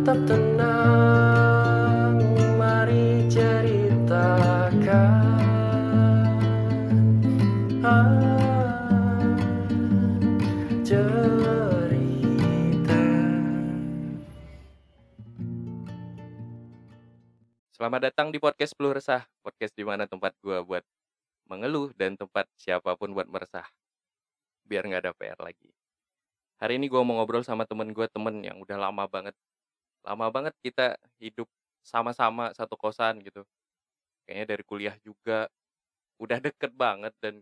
tetap tenang Mari ceritakan ah, Cerita Selamat datang di podcast Peluh Resah, podcast di mana tempat gua buat mengeluh dan tempat siapa pun buat meresah. Biar nggak ada PR lagi. Hari ini gua mau ngobrol sama temen gua temen yang udah lama banget. Lama banget kita hidup sama-sama satu kosan gitu. Kayaknya dari kuliah juga udah deket banget dan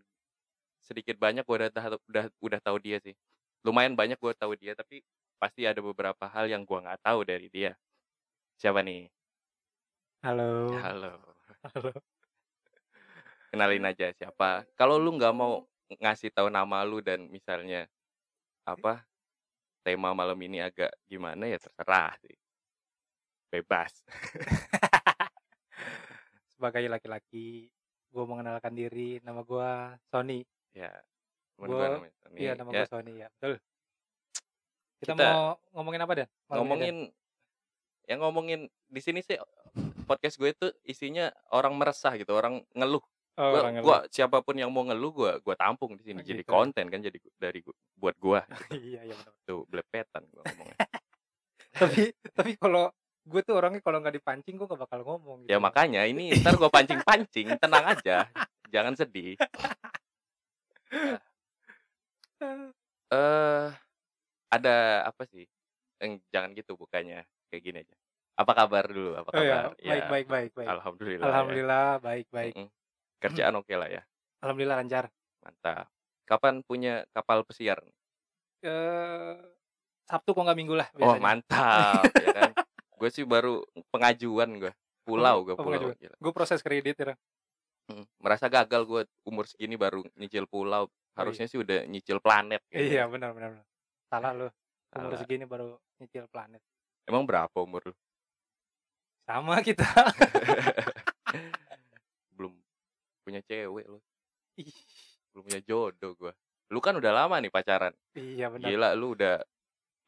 sedikit banyak gua udah tahu, udah udah tahu dia sih. Lumayan banyak gua tahu dia tapi pasti ada beberapa hal yang gua nggak tahu dari dia. Siapa nih? Halo. Halo. Halo. kenalin aja siapa. Kalau lu nggak mau ngasih tahu nama lu dan misalnya apa tema malam ini agak gimana ya terserah sih. Bebas. Sebagai laki-laki, gue mengenalkan diri. Nama gue Sony. ya. Temen Tony. Iya, nama Ya, gue Sony ya. Betul. Kita, Kita mau ngomongin apa dan? ngomongin yang ngomongin di sini sih podcast gue itu isinya orang meresah gitu, orang ngeluh. Oh, gua, orang ngeluh. gua siapa pun yang mau ngeluh gua gua tampung di sini Oh, jadi gitu. konten kan jadi dari gua- buat gua iya, iya benar. tuh belepetan gua ngomongnya. tapi tapi kalau gue tuh orangnya kalau nggak dipancing gue gak bakal ngomong. Gitu. Ya makanya ini ntar gue pancing-pancing, tenang aja, jangan sedih. Eh, ada apa sih? Eh, jangan gitu bukannya kayak gini aja. Apa kabar dulu? Apa Oh ya, kabar? baik, baik, baik, baik. Alhamdulillah. ya. Alhamdulillah, baik, baik. Mm-mm. Kerjaan oke lah ya, Alhamdulillah lancar. mantap. Kapan punya kapal pesiar? Eh Sabtu kok nggak minggu lah Oh biasanya. mantap, ya kan? Gue sih baru pengajuan gue, pulau gue Oh, pulau. Gue proses kredit ya. Mm, Merasa gagal gue umur segini baru nyicil pulau. Harusnya sih udah nyicil planet. kayaknya. Iya, benar, benar, benar. Salah lu. Umur Salah. segini baru nyicil planet. Emang berapa umur lu? Sama kita. belum punya cewek lu belum punya jodoh gua lu kan udah lama nih pacaran iya benar. gila lu udah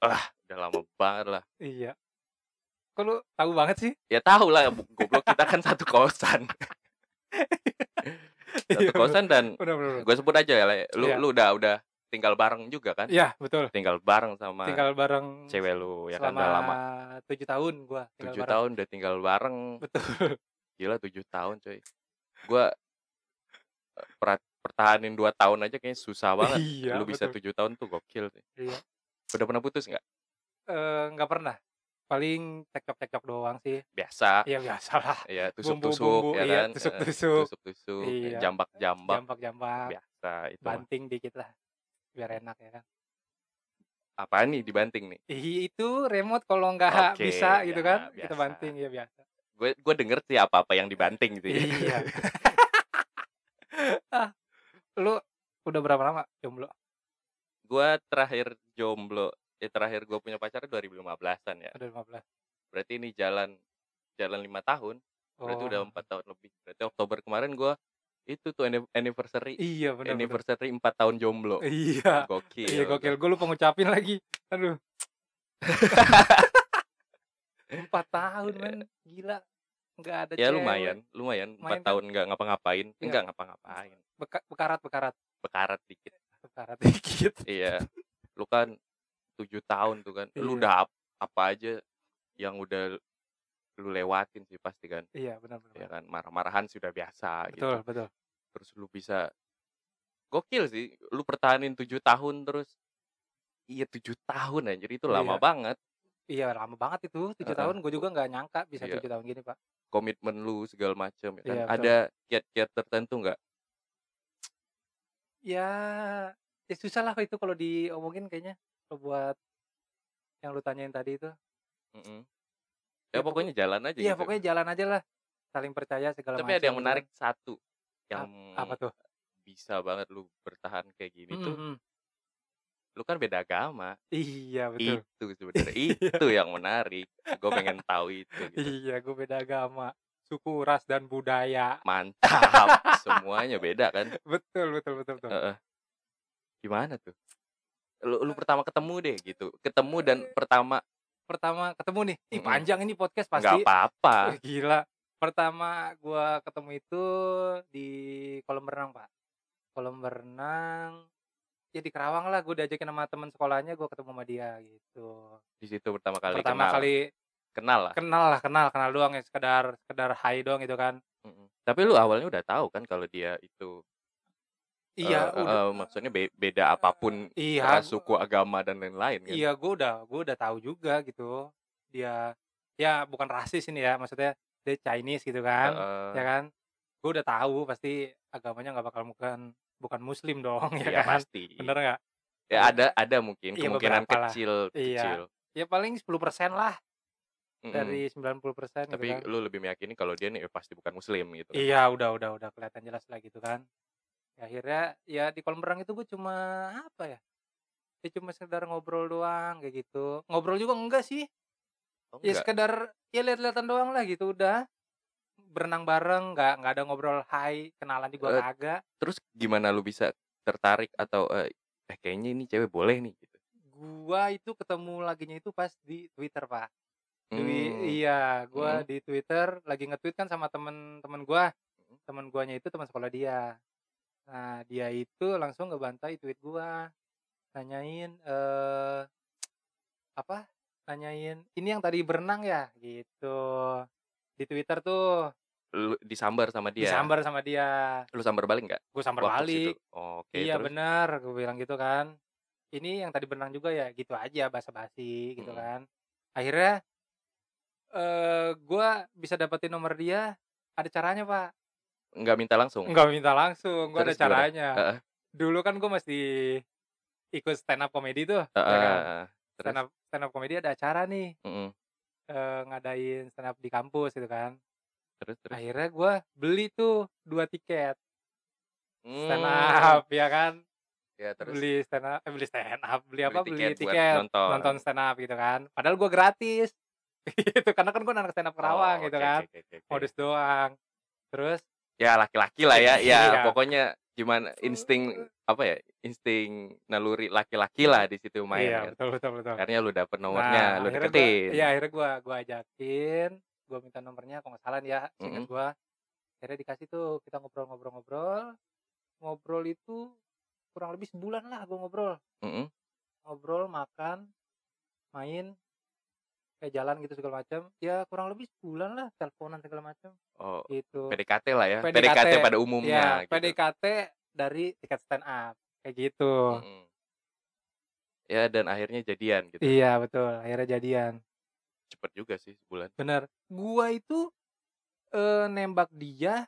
ah udah lama banget lah Iya. Kok lu tahu banget sih? ya tahu lah goblok kita kan satu kosan. Satu Iya, kosan dan gue sebut aja ya lu Iya. lu udah udah tinggal bareng juga kan? Iya, betul. tinggal bareng sama Tinggal bareng cewek lu ya kan? udah lama. tujuh tahun gua tinggal tujuh tahun udah tinggal bareng. Betul. gila tujuh tahun coy. Gua eh, perat- pertahanin dua tahun aja kayaknya susah banget. Iya, lu bisa tujuh tahun tuh gokil sih. Iya. udah pernah putus nggak? Eh, nggak pernah. Paling cekcok-cekcok doang sih. biasa Iya biasa lah. ya tusuk-tusuk ya iya, kan tusuk-tusuk. tusuk-tusuk Iya. jambak-jambak Jambak-jambak, biasa itu mah. banting dikit lah. Biar enak ya kan. apaan nih dibanting nih Ih, itu remote kalau nggak Oke, bisa gitu ya, kan, kita biasa. banting ya biasa. gue gue denger sih apa apa yang dibanting gitu ya Iya. ah, lu udah berapa lama jomblo? gue terakhir jomblo ya terakhir gue punya pacar 2015an ya Udah 15. berarti ini jalan jalan lima tahun berarti Oh. udah empat tahun lebih berarti Oktober kemarin gue itu tuh anni- anniversary Iya benar anniversary empat tahun jomblo Iya. gokil Iya gokil. Gue lupa ngucapin lagi. Aduh. Empat tahun men, gila. Nggak ada ya cewek. lumayan lumayan empat kan? tahun nggak ngapa-ngapain Iya. enggak ngapa-ngapain Beka- bekarat bekarat bekarat dikit bekarat dikit. Iya, lu kan tujuh tahun tuh kan, lu Iya. udah ap- apa aja yang udah lu lewatin sih pasti kan, Iya benar benar. ya kan marah-marahan sudah biasa Betul gitu. betul. Terus lu bisa gokil sih, lu pertahanin tujuh tahun terus, iya tujuh tahun anjir itu lama Iya. banget. Iya lama banget itu tujuh tahun. Gue juga nggak nyangka bisa Iya. tujuh tahun gini pak. Komitmen lu segala macam ya kan. Iya. Ada kiat-kiat tertentu nggak? Ya, ya susah lah itu kalau diomongin kayaknya. Buat yang lu tanyain tadi itu. Mm-mm. Ya Ya, pokoknya jalan aja Iya gitu. pokoknya jalan aja lah. Saling percaya segala Tapi ada yang macam, menarik satu, yang Apa tuh? bisa banget lu bertahan kayak gini tuh, Mm-mm. lu kan beda agama. Iya betul. itu sebenarnya itu yang menarik gue pengen tahu itu gitu. Iya, gue beda agama, suku, ras dan budaya. mantap semuanya beda kan Betul, betul, betul, betul. Heeh. gimana tuh lu, lu pertama ketemu deh gitu ketemu dan pertama pertama ketemu nih, ih Mhm. panjang ini podcast Nggak pasti. apa-apa. Wih, gila. Pertama gua ketemu itu di kolam renang, Pak. Kolam berenang ya di Kerawang lah, gue diajakin sama teman sekolahnya, gue ketemu sama dia gitu. Di situ pertama kali Pertama kenal. kali Kenal lah. kenal lah, kenal, kenal doang ya, sekedar sekedar hai doang gitu kan. Tapi lu awalnya udah tahu kan kalau dia itu Iya, udah eh, maksudnya be- beda apa pun iya, ras, suku, agama dan lain-lain kan. Iya, gue udah gue udah tahu juga gitu. Dia ya bukan rasis ini ya, maksudnya dia Chinese gitu kan. Heeh. Ya kan? Gue udah tahu pasti agamanya nggak bakal bukan bukan muslim dong ya Iya kan. pasti. Bener nggak? Ya ada ada mungkin Iya, kemungkinan beberapa lah. kecil Iya. kecil. Ya paling 10% lah dari 90% gitu Tapi kan. lu lebih meyakini kalau dia nih eh, pasti bukan muslim gitu. Iya, udah udah udah kelihatan jelas lah gitu kan. Ya, akhirnya ya di kolam renang itu gue cuma apa ya? Ya cuma sekedar ngobrol doang kayak gitu. Ngobrol juga enggak sih? Oh, Ya enggak. sekedar ya lihat-lihatan doang lah gitu udah. Berenang bareng, nggak nggak ada ngobrol hai, kenalan juga Eh, kagak. Terus gimana lu bisa tertarik atau eh, eh kayaknya ini cewek boleh nih gitu. Gua itu ketemu laginya itu pas di Twitter, Pak. Dwi, Hmm. iya, gua Hmm. di Twitter lagi nge-tweet kan sama temen-temen gua. Hmm. Temen guanya itu teman sekolah dia. Nah, dia itu langsung ngebantai tweet gua. Nanyain eh apa? Nanyain, "Ini yang tadi berenang ya?" gitu. Di Twitter tuh Lu disambar sama dia. disambar sama dia. Lu sambar balik nggak? Gue sambar Waktu balik. Oh, Oke, Iya terus bener, gue bilang gitu kan. Ini yang tadi berenang juga ya, gitu aja basa-basi gitu Mm-mm. kan. Akhirnya eh gua bisa dapetin nomor dia, ada caranya pak. Nggak minta langsung. Nggak minta langsung, gua ada caranya. Heeh. Dulu kan gue masih ikut stand up comedy tuh, ya Heeh, kan. Terus? Stand up stand up comedy ada acara nih, Mm-mm. eh, ngadain stand up di kampus gitu kan. Terus terus. Akhirnya gua beli tuh dua tiket stand Hmm. up ya kan. Ya terus. beli stand up eh, beli stand up beli Beli apa beli tiket buat tiket nonton. nonton stand up gitu kan padahal gue gratis gitu karena kan gue anak stand up Kerawang Oh, gitu oke, kan oke, oke, oke. modus doang terus Ya laki-laki lah ya. Ya Iya. pokoknya gimana insting apa ya? Insting naluri laki-laki lah di situ main iya kan. betul betul betul Akhirnya lu dapet nomornya, lu akhirnya gua, deketin. iya akhirnya gue gua ajakin gue minta nomornya kalau nggak salah ya singkat Mm-mm. gue akhirnya dikasih tuh kita ngobrol-ngobrol-ngobrol ngobrol itu kurang lebih sebulan lah gue ngobrol Mm-mm. ngobrol makan main kayak jalan gitu segala macam ya kurang lebih sebulan lah teleponan segala macam Oh, gitu PDKT lah ya. PDKT, PDKT, pada umumnya ya gitu. PDKT dari tiket stand up kayak gitu Mm-mm. Ya dan akhirnya jadian gitu. iya betul akhirnya jadian Cepet juga sih sebulan. bener gua itu eh, nembak dia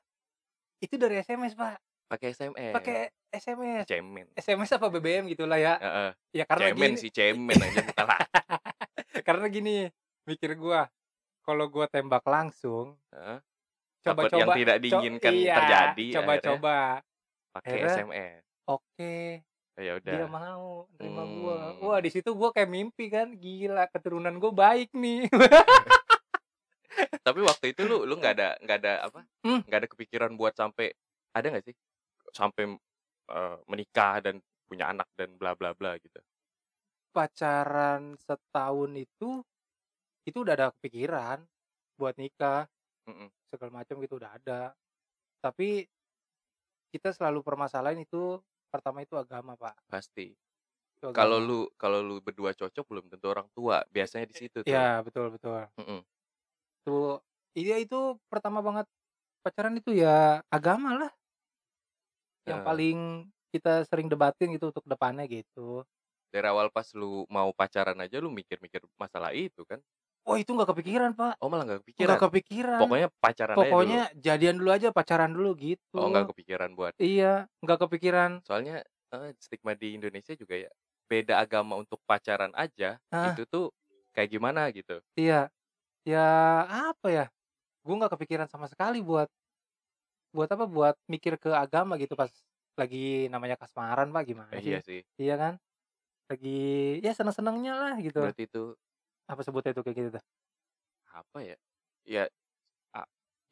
itu dari SMS pak Pakai SMS. pakai SMS cemen. SMS apa BBM gitulah ya Heeh. ya karena cemen gini sih cemen aja bukan lah. karena gini mikir gua kalau gua tembak langsung Heeh. Coba Takut yang coba tidak co- diinginkan iya, terjadi coba akhirnya coba pakai SMS. oke Ya udah. dia mau terima gua Hmm. wah di situ gua kayak mimpi kan gila keturunan gua baik nih Tapi waktu itu lu lu nggak ada nggak ada apa? Hmm. nggak ada kepikiran buat sampai ada nggak sih sampai eh, menikah dan punya anak dan bla bla bla gitu. pacaran setahun itu itu udah ada kepikiran buat nikah Mm-mm. segala macam gitu udah ada tapi kita selalu permasalahan itu pertama itu agama pak Pasti. Kalau lu kalau lu berdua cocok belum tentu orang tua. Biasanya di situ tuh. ya betul betul Mm-mm. tuh iya itu pertama banget pacaran itu ya agama lah yang Eh. paling kita sering debatin gitu untuk depannya gitu Dari awal pas lu mau pacaran aja lu mikir-mikir masalah itu kan. Oh itu nggak kepikiran pak Oh malah nggak kepikiran. nggak kepikiran Pokoknya pacaran pokoknya aja jadian dulu aja pacaran dulu gitu dulu. Oh nggak kepikiran buat. iya nggak kepikiran Soalnya eh, stigma di Indonesia juga ya beda agama untuk pacaran aja Ah. itu tuh kayak gimana gitu. Iya, ya apa ya? Gue nggak kepikiran sama sekali buat buat apa? Buat mikir ke agama gitu pas lagi namanya kasmaran pak gimana Eh, sih? iya sih. Iya kan? Lagi ya seneng senengnya lah gitu. Berarti itu Apa sebutnya itu kayak gitu? tuh? apa ya? Ya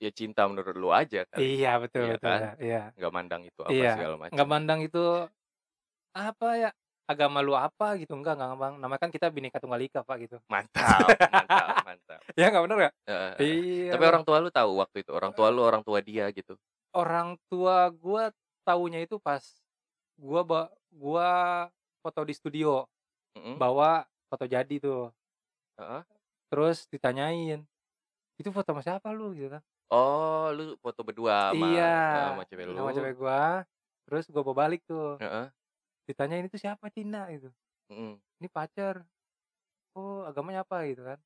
ya cinta menurut lu aja kan. Iya betul Iya betul. kan? ya, Iya. nggak mandang itu apa Iya. segala macam. Nggak mandang itu apa ya? agama lu apa gitu enggak enggak bang namanya kan kita bineka tunggal ika pak gitu Mantap, mantap, mantap. ya nggak bener ya Heeh. iya Tapi Bang. orang tua lu tahu waktu itu, orang tua lu, orang tua dia gitu. orang tua gua taunya itu pas gua ba gua foto di studio Mm-mm. bawa foto jadi tuh Heeh. terus ditanyain itu foto sama siapa lu gitu kan Oh, lu foto berdua sama iya sama cewek lu. sama cewek gua terus gua bawa balik tuh Heeh. ditanyain itu siapa Tina gitu Mm-mm. ini pacar oh agamanya apa gitu kan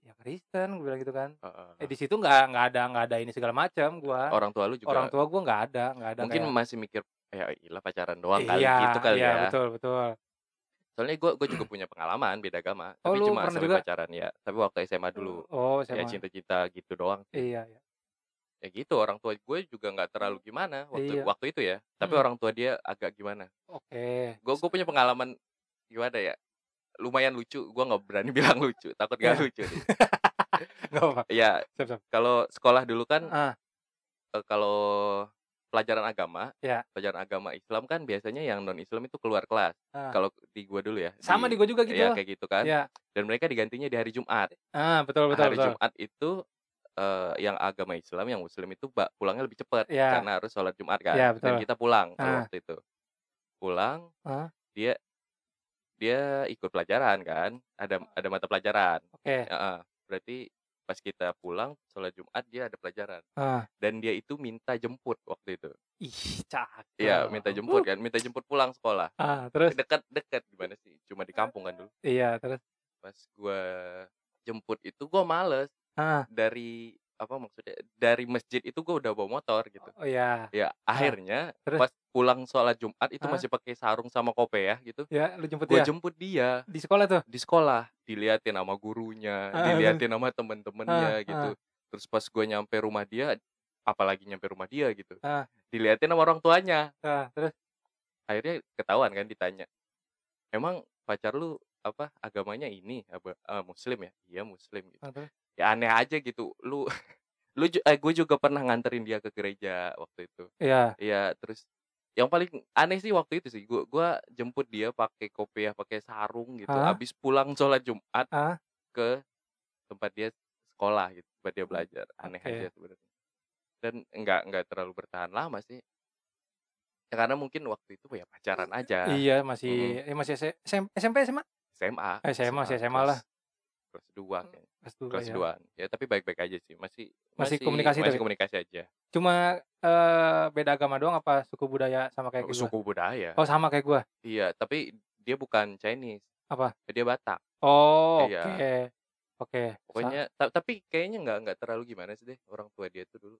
ya Kristen gue bilang gitu kan Heeh. eh di situ nggak nggak ada nggak ada ini segala macam gua Orang tua lu juga orang tua gua nggak ada nggak ada mungkin kayak- masih mikir ya ilah pacaran doang kali iya, gitu kali iya, ya. betul betul Soalnya gue gue juga punya pengalaman beda agama, Oh, tapi cuma sampai juga? pacaran ya. Tapi waktu SMA dulu. oh Ya SMA cinta-cinta gitu doang. iya iya Ya gitu orang tua gue juga nggak terlalu gimana waktu Iya. waktu itu ya. Tapi Mm. orang tua dia agak gimana. oke Gue gue punya pengalaman gimana ya? Lumayan lucu. Gue nggak berani bilang lucu. Takut gak Iya. lucu. apa ya siap kalau sekolah dulu kan ah eh, kalau pelajaran agama, Ya. pelajaran agama Islam kan biasanya yang non Islam itu keluar kelas. Ah. Kalau di gua dulu ya. sama di gua juga gitu Ya kayak gitu kan. ya Dan mereka digantinya di hari Jumat. ah betul betul hari betul Jumat itu eh, yang agama Islam, yang Muslim itu pulangnya lebih cepat Ya. karena harus sholat Jumat kan. Ya, Dan betul. kita pulang Ah. waktu itu. Pulang, Ah. dia dia ikut pelajaran kan. Ada ada mata pelajaran. oke Heeh. berarti pas kita pulang sholat Jumat dia ada pelajaran. ah Dan dia itu minta jemput waktu itu. ih cakep Iya, minta jemput kan, minta jemput pulang sekolah. ah terus Dekat-dekat gimana sih? Cuma di kampung kan dulu. iya terus Pas gua jemput itu gua males ah dari apa maksudnya dari masjid itu gua udah bawa motor gitu. oh iya Ya, akhirnya terus? pas pulang sholat Jumat itu Ah. masih pakai sarung sama kopiah gitu. ya lu jemput Gua dia jemput dia di sekolah tuh di sekolah, diliatin sama gurunya, Ah, diliatin sama temen-temennya Ah, gitu. Terus pas gue nyampe rumah dia, apalagi nyampe rumah dia gitu, Ah. diliatin sama orang tuanya. ah terus Akhirnya ketahuan kan ditanya, emang pacar lu apa agamanya ini apa ah, Muslim ya? Iya Muslim gitu. ah, terus Ya aneh aja gitu. Lu lu eh, gue juga pernah nganterin dia ke gereja waktu itu. iya Iya, terus yang paling aneh sih waktu itu sih gua gua jemput dia pakai kopiah, pakai sarung gitu. Hah? Habis pulang sholat Jumat Ah. ke tempat dia sekolah gitu, tempat dia belajar. Aneh Oke. aja sebenarnya. Dan enggak enggak terlalu bertahan lama sih. Ya karena mungkin waktu itu ya pacaran aja. iya masih eh, masih SM SMP SMA SMA. Eh, SMA sih, SMA lah. Kelas 2 kayaknya. Kelas dua Kelas ya 2 Ya tapi baik-baik aja sih. Masih Masih komunikasi masih tapi? komunikasi aja. cuma eh, beda agama doang apa suku budaya sama kayak gua Suku budaya. oh sama kayak gua Iya, tapi dia bukan Chinese. Apa? Dia Batak. oh oke Iya. oke Sa- Pokoknya ta- tapi kayaknya nggak nggak terlalu gimana sih deh orang tua dia tuh dulu.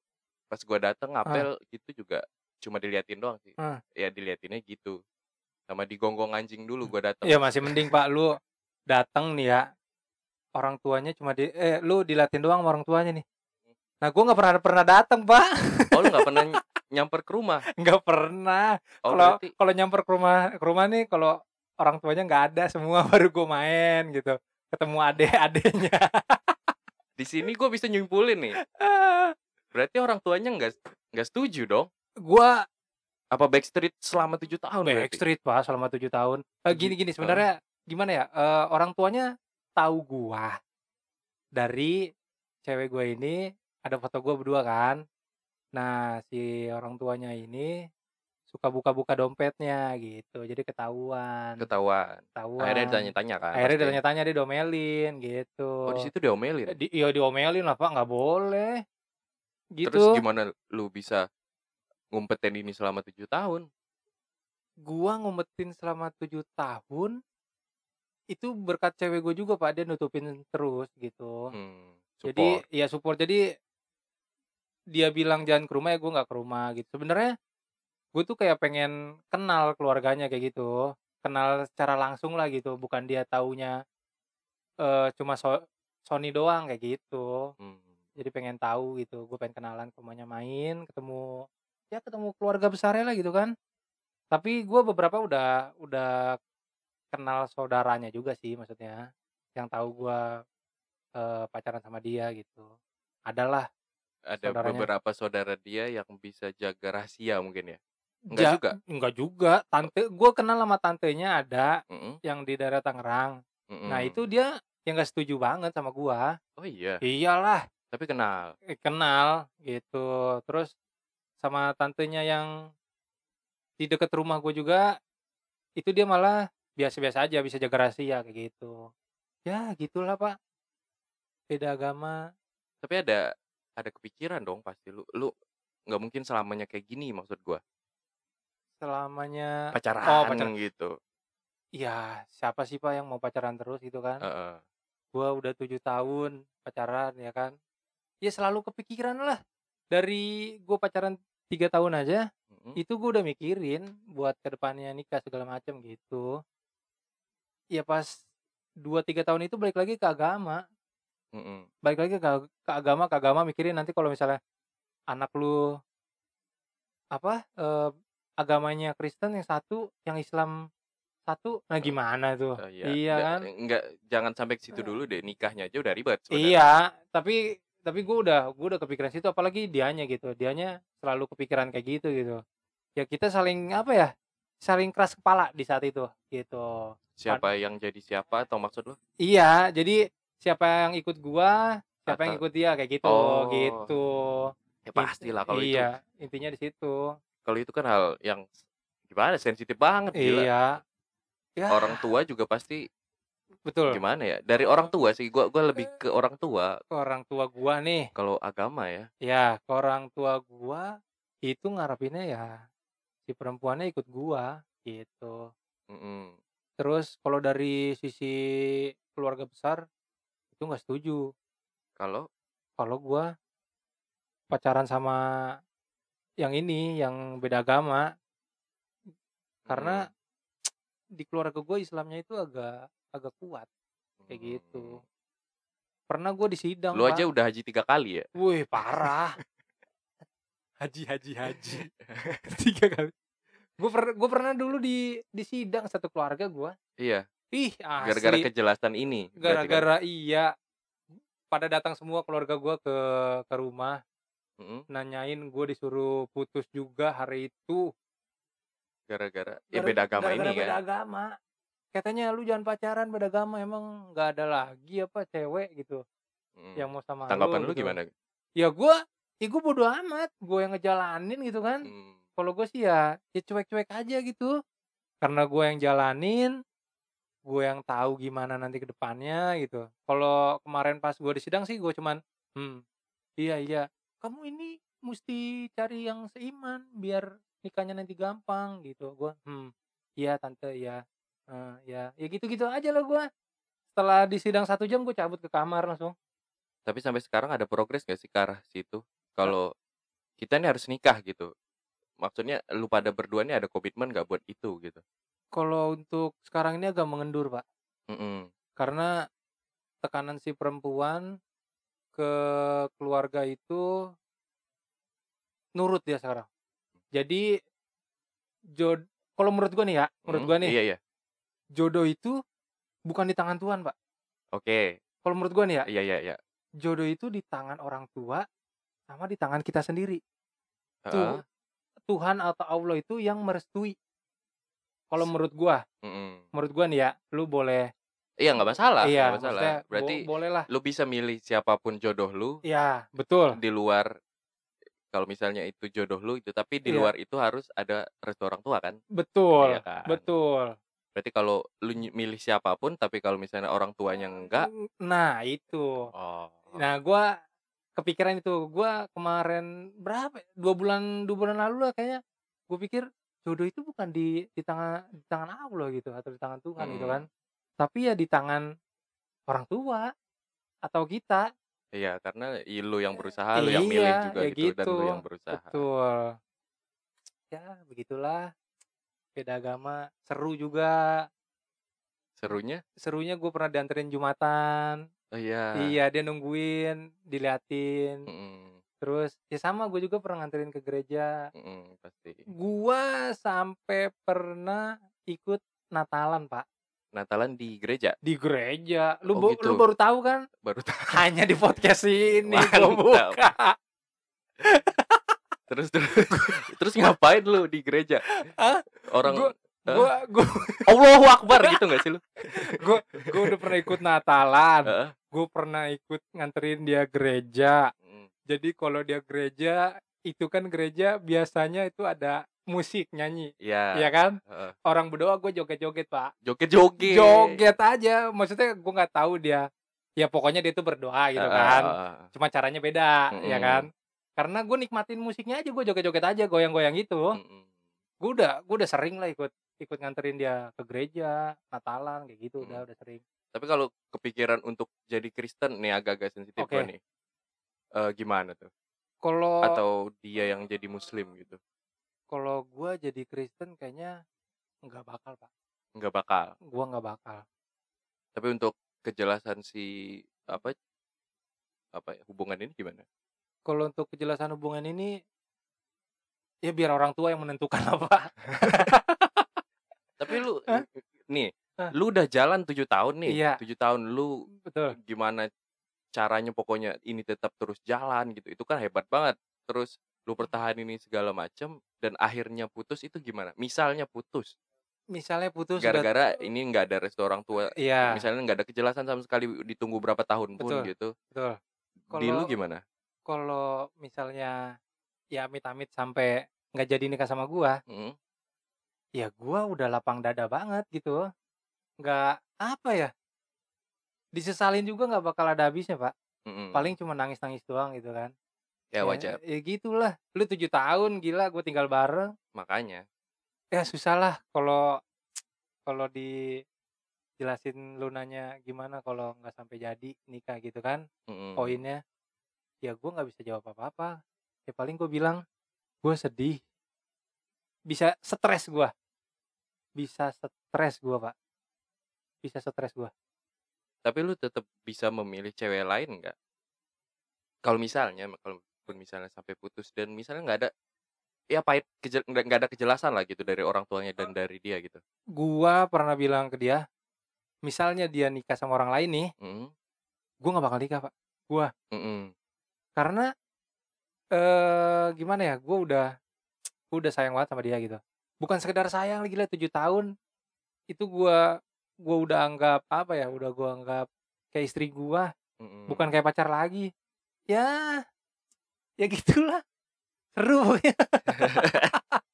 Pas gua dateng ngapel gitu juga cuma diliatin doang sih. Ah. Ya diliatinnya gitu. Sama digonggong anjing dulu gua dateng. ya masih mending pak lu datang nih ya orang tuanya cuma di eh lu dilatin doang sama orang tuanya nih. Nah gua nggak pernah pernah datang pak. Oh lu nggak pernah ny- nyamper ke rumah. nggak pernah. Oh kalau berarti kalau nyamper ke rumah ke rumah nih kalau orang tuanya nggak ada semua baru gua main gitu. Ketemu adek-adeknya di sini gua bisa nyimpulin nih. Berarti orang tuanya nggak nggak setuju dong. gua Apa backstreet selama tujuh tahun backstreet pak selama tujuh tahun. Eh, gini gini sebenarnya gimana ya? Eh, orang tuanya tahu gua dari cewek gua ini ada foto gua berdua kan nah si orang tuanya ini suka buka-buka dompetnya gitu jadi ketahuan Ketahuan. ketahuan Akhirnya ditanya-tanya kan. akhirnya ditanya-tanya dia domelin gitu Oh di situ diomelin. di, iya diomelin lah pak nggak boleh gitu Terus gimana lu bisa ngumpetin ini selama tujuh tahun? gua ngumpetin selama tujuh tahun itu berkat cewek gue juga pak dia nutupin terus gitu. Hmm, jadi ya support. Jadi dia bilang jangan ke rumah ya gue nggak ke rumah gitu. Sebenarnya gue tuh kayak pengen kenal keluarganya kayak gitu. Kenal secara langsung lah gitu. Bukan dia taunya eh cuma so Sony doang kayak gitu. Hmm. jadi pengen tahu gitu. Gue pengen kenalan ke rumahnya main ketemu ya ketemu keluarga besarnya lah gitu kan. Tapi gue beberapa udah udah kenal saudaranya juga sih maksudnya yang tahu gue eh, pacaran sama dia gitu adalah Ada saudaranya. beberapa saudara dia yang bisa jaga rahasia mungkin ya. Enggak Ja- juga? Enggak juga. Tante, gue kenal sama tantenya ada Mm-mm, yang di daerah Tangerang. Nah mm-mm. itu dia yang gak setuju banget sama gua. Oh iya, Iyalah, tapi kenal. eh, kenal gitu. Terus sama tantenya yang di deket rumah gue juga, itu dia malah biasa-biasa aja bisa jaga rahasia kayak gitu. Ya gitulah pak. Beda agama. Tapi ada ada kepikiran dong pasti lu lu nggak mungkin selamanya kayak gini maksud gua. Selamanya Pacaran oh pacaran. gitu. Ya siapa sih pak yang mau pacaran terus gitu kan? Heeh. Gua udah tujuh tahun pacaran ya kan. Ya selalu kepikiran lah. Dari gue pacaran tiga tahun aja, Mm-mm. itu gue udah mikirin buat ke depannya nikah segala macam gitu. Ya pas dua tiga tahun itu balik lagi ke agama, Mm-mm. balik lagi ke, ke agama, ke agama mikirin nanti kalau misalnya anak lu apa eh, agamanya Kristen yang satu, yang Islam satu, nah gimana tuh? Oh, iya Nggak- kan? Nggak, jangan sampai ke situ dulu deh. Nikahnya aja udah ribet sebenarnya. Iya, tapi tapi gue udah gue udah kepikiran situ apalagi dianya gitu dianya selalu kepikiran kayak gitu gitu ya kita saling apa ya saling keras kepala di saat itu gitu Siapa yang jadi siapa atau maksud lu? iya jadi siapa yang ikut gua siapa yang Atau- ikut dia kayak gitu Oh. gitu Ya pastilah kalau itu. iya intinya di situ Kalau itu kan hal yang gimana sensitif banget gila. iya ya Orang tua juga pasti betul gimana ya? Dari orang tua sih gua gua lebih ke orang tua ke orang tua gua nih kalau agama ya. ya ke orang tua gua itu ngarepinnya ya si perempuannya ikut gua gitu Mm-mm. Terus kalau dari sisi keluarga besar itu nggak setuju. Kalau Kalau gua pacaran sama yang ini, yang beda agama, karena di keluarga gue Islamnya itu agak agak kuat kayak gitu. Pernah gue di sidang. Lu aja Pak. udah haji tiga kali ya? Wih parah. haji haji haji. Tiga kali. Gue per, gue pernah dulu di di sidang satu keluarga gue. Iya. Ih asli. Gara-gara kejelasan ini. berarti kan? gara-gara iya pada datang semua keluarga gua ke ke rumah Mm-mm. nanyain gue disuruh putus juga hari itu Gara-gara ya Gara- beda agama gara-gara ini beda kan. agama katanya lu jangan pacaran beda agama emang nggak ada lagi apa cewek gitu Mm. yang mau sama Tanggapan lu gitu. gimana? ya gua ya gue bodo amat gue yang ngejalanin gitu kan. Mm. kalau gue sih ya ya cuek-cuek aja gitu. Karena gue yang jalanin gue yang tahu gimana nanti ke depannya gitu. Kalau kemarin pas gue di sidang sih gue cuman hmm iya iya. Kamu ini mesti cari yang seiman biar nikahnya nanti gampang gitu. Gue hmm iya tante ya Eh, ya ya gitu-gitu aja lah gue setelah di sidang satu jam gue cabut ke kamar langsung. Tapi sampai sekarang ada progres gak sih ke arah situ? Kalau kita ini harus nikah gitu. Maksudnya lu pada berdua ini ada komitmen gak buat itu gitu? kalau untuk sekarang ini agak mengendur pak Mm-mm. karena tekanan si perempuan ke keluarga itu nurut dia sekarang. Jadi jod kalau menurut gua nih ya, menurut Mm, gua nih Iya iya. jodoh itu bukan di tangan Tuhan, Pak. Oke. Kalau menurut gua nih ya, Iya iya iya. jodoh itu di tangan orang tua sama di tangan kita sendiri. Tuh, Tuhan atau Allah itu yang merestui. Kalau menurut gua, Mm-mm. menurut gua nih ya, lu boleh Iya nggak masalah. iya, nggak masalah. maksudnya bo- Berarti boleh lah. lu bisa milih siapa pun jodoh lu Iya, betul. di luar kalau misalnya itu jodoh lu itu tapi di Iya. luar itu harus ada restu orang tua kan Betul. Iya kan? Betul. berarti kalau lu milih siapa pun tapi kalau misalnya orang tuanya enggak Nah, itu. oh Nah, gua kepikiran itu. Gua kemarin berapa? ya? Dua bulan dua bulan lalu lah kayaknya. Gue pikir jodoh itu bukan di di tangan di tangan Allah gitu atau di tangan Tuhan gitu Hmm. kan. Tapi ya di tangan orang tua atau kita. iya karena lu yang berusaha lu yang milih Iya, juga ya gitu, dan lu gitu. yang berusaha Betul. Ya, begitulah. Beda agama seru juga. serunya Serunya gue pernah dianterin Jumatan. Oh iya Iya, dia nungguin, diliatin. Mm-mm, Terus ya sama gue juga pernah nganterin ke gereja. mm-mm, pasti Gua sampai pernah ikut Natalan, Pak. Natalan di gereja Di gereja. Lu Oh, gitu. lu baru tahu kan? baru tahu Hanya di podcast ini Mantap. buka. Terus terus terus ngapain lu di gereja? Hah? Orang Gua- Gua gua Allahu Akbar gitu gak sih lu? gua gua udah pernah ikut Natalan. Heeh. Gue pernah ikut nganterin dia gereja. Mm. Jadi kalau dia gereja itu kan gereja biasanya itu ada musik nyanyi, Iya. ya kan? heeh. Orang berdoa gue joget-joget pak, Joget-joget. joget aja. Maksudnya gue nggak tahu dia, ya pokoknya dia tuh berdoa gitu Heeh, kan. Cuma caranya beda, ya Mm-mm. kan? Karena gue nikmatin musiknya aja, gue joget-joget aja, goyang-goyang gitu. Mm-mm. Gue udah, gue udah sering lah ikut ikut nganterin dia ke gereja, Natalan kayak gitu, udah Mm. udah sering. Tapi kalau kepikiran untuk jadi Kristen nih agak-agak sensitif gua nih. Eh, gimana tuh? Kalau Atau dia yang jadi muslim gitu? kalau gue jadi Kristen kayaknya nggak bakal pak, Nggak bakal. gue nggak bakal. Tapi untuk kejelasan si apa apa ya, hubungan ini gimana? Kalau untuk kejelasan hubungan ini, ya biar orang tua yang menentukan apa. Tapi lu Hah? nih, Hah? lu udah jalan tujuh tahun nih. Iya. Tujuh tahun lu Betul. gimana caranya pokoknya ini tetap terus jalan gitu. Itu kan hebat banget. Terus lu pertahanin ini segala macam dan akhirnya putus itu gimana? Misalnya putus Misalnya putus udah- gara-gara ini nggak ada restu orang tua. Iya, Misalnya nggak ada kejelasan sama sekali ditunggu berapa tahun pun Betul. gitu. betul. Di lu gimana? Kalau misalnya ya amit-amit sampai nggak jadi nikah sama gua, Mm, ya gua udah lapang dada banget gitu. Nggak apa ya? Disesalin juga nggak bakal ada habisnya, Pak. mm-mm. Paling cuma nangis-nangis doang gitu kan. ya wajar. Ya, ya gitulah. Lu tujuh tahun gila gue tinggal bareng. Makanya. Ya susah lah kalau kalau dijelasin lu nanya gimana kalau nggak sampai jadi nikah gitu kan Mm-mm. poinnya ya gue nggak bisa jawab apa-apa ya paling gue bilang gue sedih bisa stres gue bisa stres gue pak bisa stres gue Tapi lu tetap bisa memilih cewek lain nggak? Kalau misalnya, kalau misalnya sampai putus dan misalnya nggak ada, ya pahit nggak ada kejelasan lah gitu dari orang tuanya dan dari dia gitu. gue pernah bilang ke dia misalnya dia nikah sama orang lain nih Mm, gue nggak bakal nikah pak mm-mm. karena eh gimana ya gue udah gue udah sayang banget sama dia gitu bukan sekedar sayang lagi lah tujuh tahun itu gue gue udah anggap apa ya udah gue anggap kayak istri gue Mm-mm. bukan kayak pacar lagi ya ya gitulah seru pokoknya.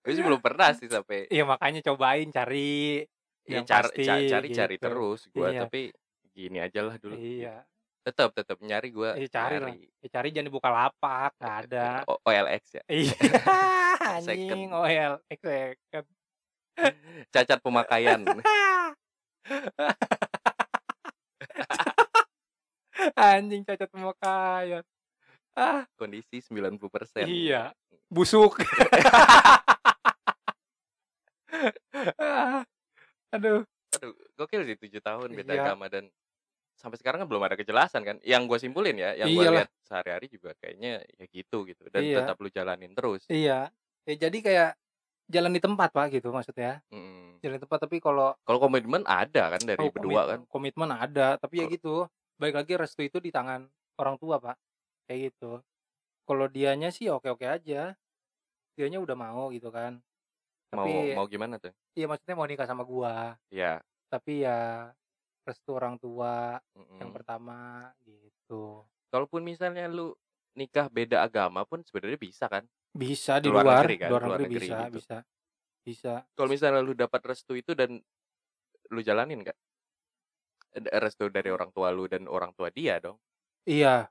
Gue sih belum pernah sih sampai ya makanya cobain cari ya, yang car- pasti ca- cari-cari gitu. terus gue Iya. tapi gini aja lah dulu. iya Tetap tetap nyari gue. Iya, cari lah. ya cari jangan dibuka lapak nggak ada O- OLX ya. iya anjing OL second Cacat pemakaian. anjing cacat pemakaian ah Kondisi 90%. iya busuk Ah, aduh Aduh, gokil sih tujuh tahun beda Iya. agama dan sampai sekarang kan belum ada kejelasan kan. Yang gue simpulin ya, yang gue lihat sehari-hari juga kayaknya ya gitu gitu dan Iya. tetap lu jalanin terus. iya ya jadi kayak jalan di tempat pak gitu maksudnya Mm. jalan di tempat tapi kalau Kalau komitmen ada kan dari oh, berdua komit- kan. komitmen ada tapi ya gitu baik lagi restu itu di tangan orang tua pak kayak gitu kalau dianya sih oke oke aja dianya udah mau gitu kan Mau tapi mau gimana tuh? iya maksudnya mau nikah sama gua Ya. tapi ya restu orang tua yang mm-mm. pertama gitu Kalaupun misalnya lu nikah beda agama pun sebenarnya bisa kan. bisa di Luar luar negeri kan, luar luar negeri, bisa gitu. bisa bisa Kalau misalnya lu dapat restu itu dan lu jalanin nggak? Ada Restu dari orang tua lu dan orang tua dia dong. iya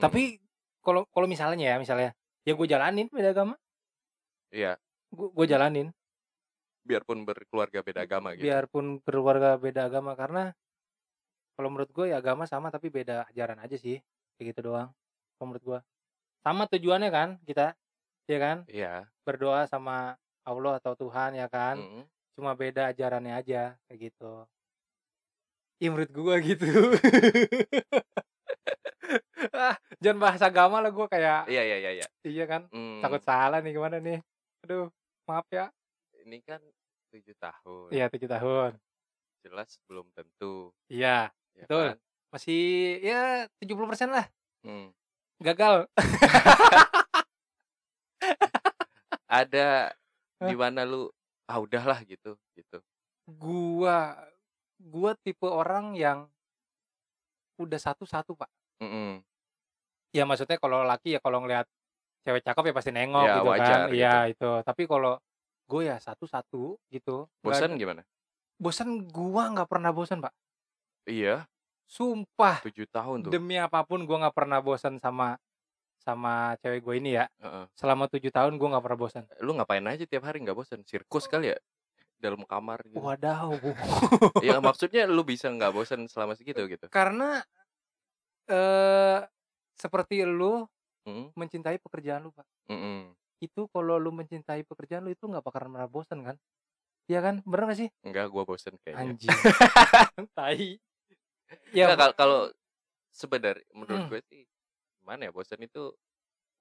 Mm. tapi kalau kalau misalnya ya misalnya ya gue jalanin beda agama Iya, gue gue jalanin biarpun berkeluarga beda agama gitu. biarpun berkeluarga beda agama karena kalau menurut gue ya agama sama tapi beda ajaran aja sih kayak gitu doang kalau menurut gue sama tujuannya kan kita ya kan? Iya. berdoa sama Allah atau Tuhan ya kan? Mm-mm. cuma beda ajarannya aja kayak gitu. Ya menurut gue gitu. Ah jangan bahas agama lah gue kayak Iya iya iya iya. iya kan? Hmm, takut salah nih gimana nih? Aduh maaf ya. Ini kan tujuh tahun. iya tujuh tahun. Jelas belum tentu. iya ya Betul. kan? masih ya 70% lah Hmm. gagal Ada di mana lu ah udahlah gitu gitu. gua gua tipe orang yang udah satu-satu pak Mm-mm. ya maksudnya kalau laki ya kalau ngelihat cewek cakep ya pasti nengok Ya, gitu wajar kan iya itu tapi kalau gue ya satu-satu gitu Bosan gimana? bosan gua nggak pernah bosan pak Iya, sumpah tujuh tahun tuh. demi apa pun gua nggak pernah bosan sama sama cewek gue ini ya Heeh. selama tujuh tahun gua nggak pernah bosan Lu ngapain aja tiap hari nggak bosan? Sirkus kali ya? Dalam kamar gitu. wadaw. Ya maksudnya lu bisa nggak bosan selama segitu gitu. karena eh seperti lu Mm, mencintai pekerjaan lu pak mm-mm. itu kalau lu mencintai pekerjaan lu itu nggak bakalan pernah bosan kan Iya kan bener gak sih Enggak, gua bosan kayaknya. anjing tai Ya, ya kalau kalau sebenarnya menurut Hmm. gue sih gimana ya bosan itu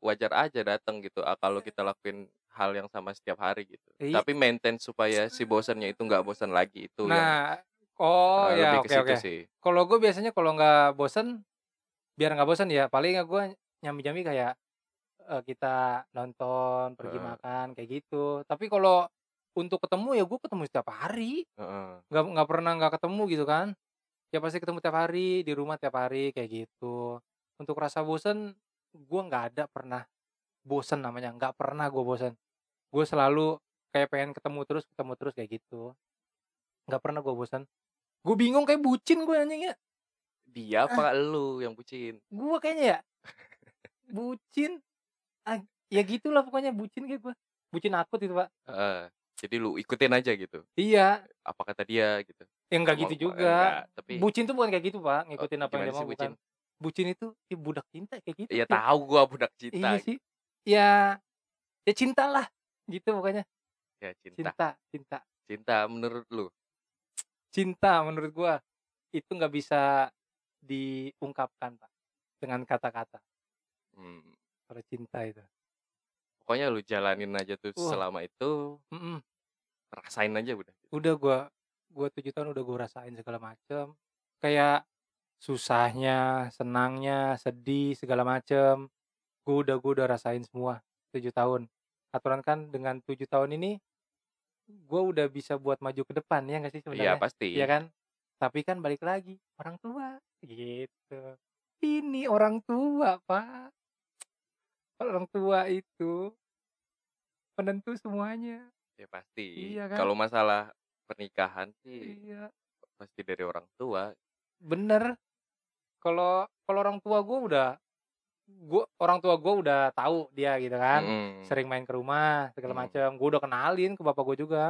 wajar aja datang gitu ah, kalau kita lakuin hal yang sama setiap hari gitu. Iya. Tapi maintain supaya si bosannya itu nggak bosan lagi itu yang nah oh eh, ya oke oke kalau gue biasanya kalau nggak bosan biar nggak bosan ya paling ya gue nyambi-nyambi kayak eh, kita nonton pergi Heeh. makan kayak gitu tapi kalau untuk ketemu ya gue ketemu setiap hari nggak nggak pernah nggak ketemu gitu kan ya pasti ketemu tiap hari di rumah tiap hari kayak gitu. Untuk rasa bosen gue nggak ada pernah bosen namanya nggak pernah gue bosen. Gue selalu kayak pengen ketemu terus ketemu terus kayak gitu. Nggak pernah gue bosen. Gue bingung kayak bucin gue anjing ya Dia apa lu yang bucin? gue kayaknya ya bucin. Ah, ya gitulah pokoknya bucin kayak gue bucin akut itu pak. Heeh. jadi lu ikutin aja gitu. iya. Apa kata dia gitu. Ya nggak Mau- gitu juga enggak, tapi bucin tuh bukan kayak gitu pak ngikutin Oh, apa yang dia mau sih bukan bucin itu ya budak cinta kayak gitu ya Kayak- tahu gua budak cinta. iya sih ya ya cinta lah gitu pokoknya Ya cinta. cinta cinta Cinta menurut lu. cinta menurut gua itu nggak bisa diungkapkan pak dengan kata-kata Hmm. kalau cinta itu Pokoknya lu jalanin aja tuh selama itu Mm-mm. rasain aja udah. udah gua gua tujuh tahun udah gua rasain segala macem kayak susahnya senangnya sedih segala macem gua udah gua udah rasain semua tujuh tahun aturan kan dengan tujuh tahun ini gua udah bisa buat maju ke depan ya nggak sih Iya sebenarnya pasti. Iya kan? Tapi kan balik lagi orang tua gitu. Ini orang tua, Pak. Orang tua itu penentu semuanya. Ya pasti. Iya kan? Kalau masalah pernikahan sih Iya. pasti dari orang tua. Bener. Kalau kalau orang tua gue udah gua orang tua gue udah tahu dia gitu kan. Mm-mm. Sering main ke rumah segala Hmm. macam. Gue udah kenalin ke bapak gue juga.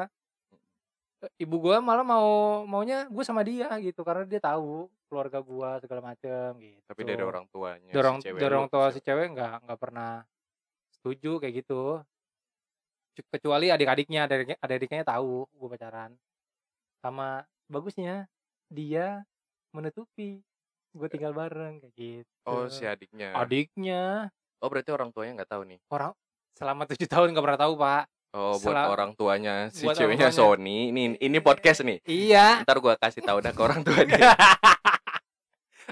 Eh, Ibu gue malah mau maunya gue sama dia gitu karena dia tahu keluarga gue segala macam gitu. Tapi dari orang tuanya si dorong cewek dorong lu tua si cewek nggak nggak pernah setuju kayak gitu Cu- kecuali adik-adiknya adik adik-adiknya tahu gue pacaran sama bagusnya dia menutupi gue tinggal bareng kayak gitu Oh si adiknya. adiknya Oh berarti orang tuanya nggak tahu nih. orang selama tujuh tahun nggak pernah tahu pak Oh buat orang tuanya si ceweknya. Sony. Ini ini podcast nih. iya Ntar gua kasih tahu dah ke orang tuanya.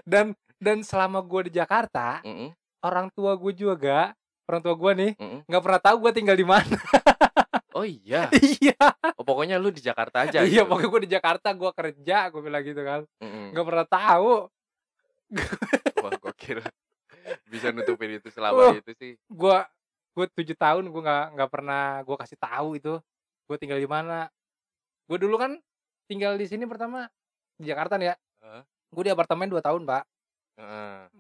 dan dan selama gue di Jakarta Mm-mm, orang tua gue juga orang tua gue nih nggak pernah tahu gue tinggal di mana Oh iya. iya Oh, pokoknya lu di Jakarta aja. iya gitu. pokoknya gue di Jakarta gue kerja gue bilang gitu kan Mm-mm. nggak pernah tahu Wah gokil. Bisa nutupin itu selama Wah. itu sih. gue gue tujuh tahun gue nggak nggak pernah gue kasih tahu itu gue tinggal di mana gue dulu kan tinggal di sini pertama di Jakarta nih ya Heeh. gue di apartemen dua tahun pak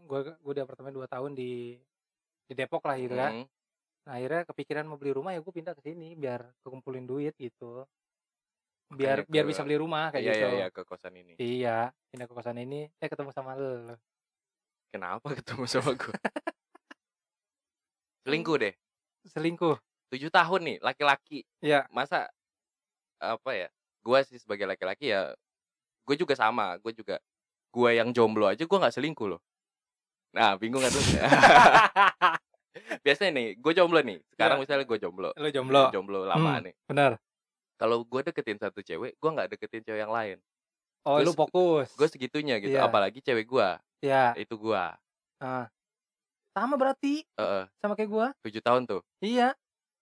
gue gue di apartemen dua tahun di di Depok lah gitu kan Mm. Nah, akhirnya kepikiran mau beli rumah ya gue pindah ke sini biar kekumpulin duit gitu biar Makanya biar ke- bisa beli rumah kayak Iya gitu iya iya ke kosan ini. iya pindah ke kosan ini eh ketemu sama lo Kenapa ketemu sama gua? Selingkuh deh. selingkuh Tujuh tahun nih laki-laki. Iya. Masa apa ya? Gua sih sebagai laki-laki ya gue juga sama, gue juga gua yang jomblo aja gua nggak selingkuh loh. Nah, bingung kan? Biasanya nih, gue jomblo nih. Sekarang Iya. misalnya gue jomblo. lo jomblo Jomblo lama Hmm. nih. bener Kalau gue deketin satu cewek, gue nggak deketin cewek yang lain. oh Gua lu fokus Gue segitunya gitu. Iya. Apalagi cewek gue, ya itu gue. ah. Sama berarti Heeh, sama kayak gua. 7 tahun tuh? Iya.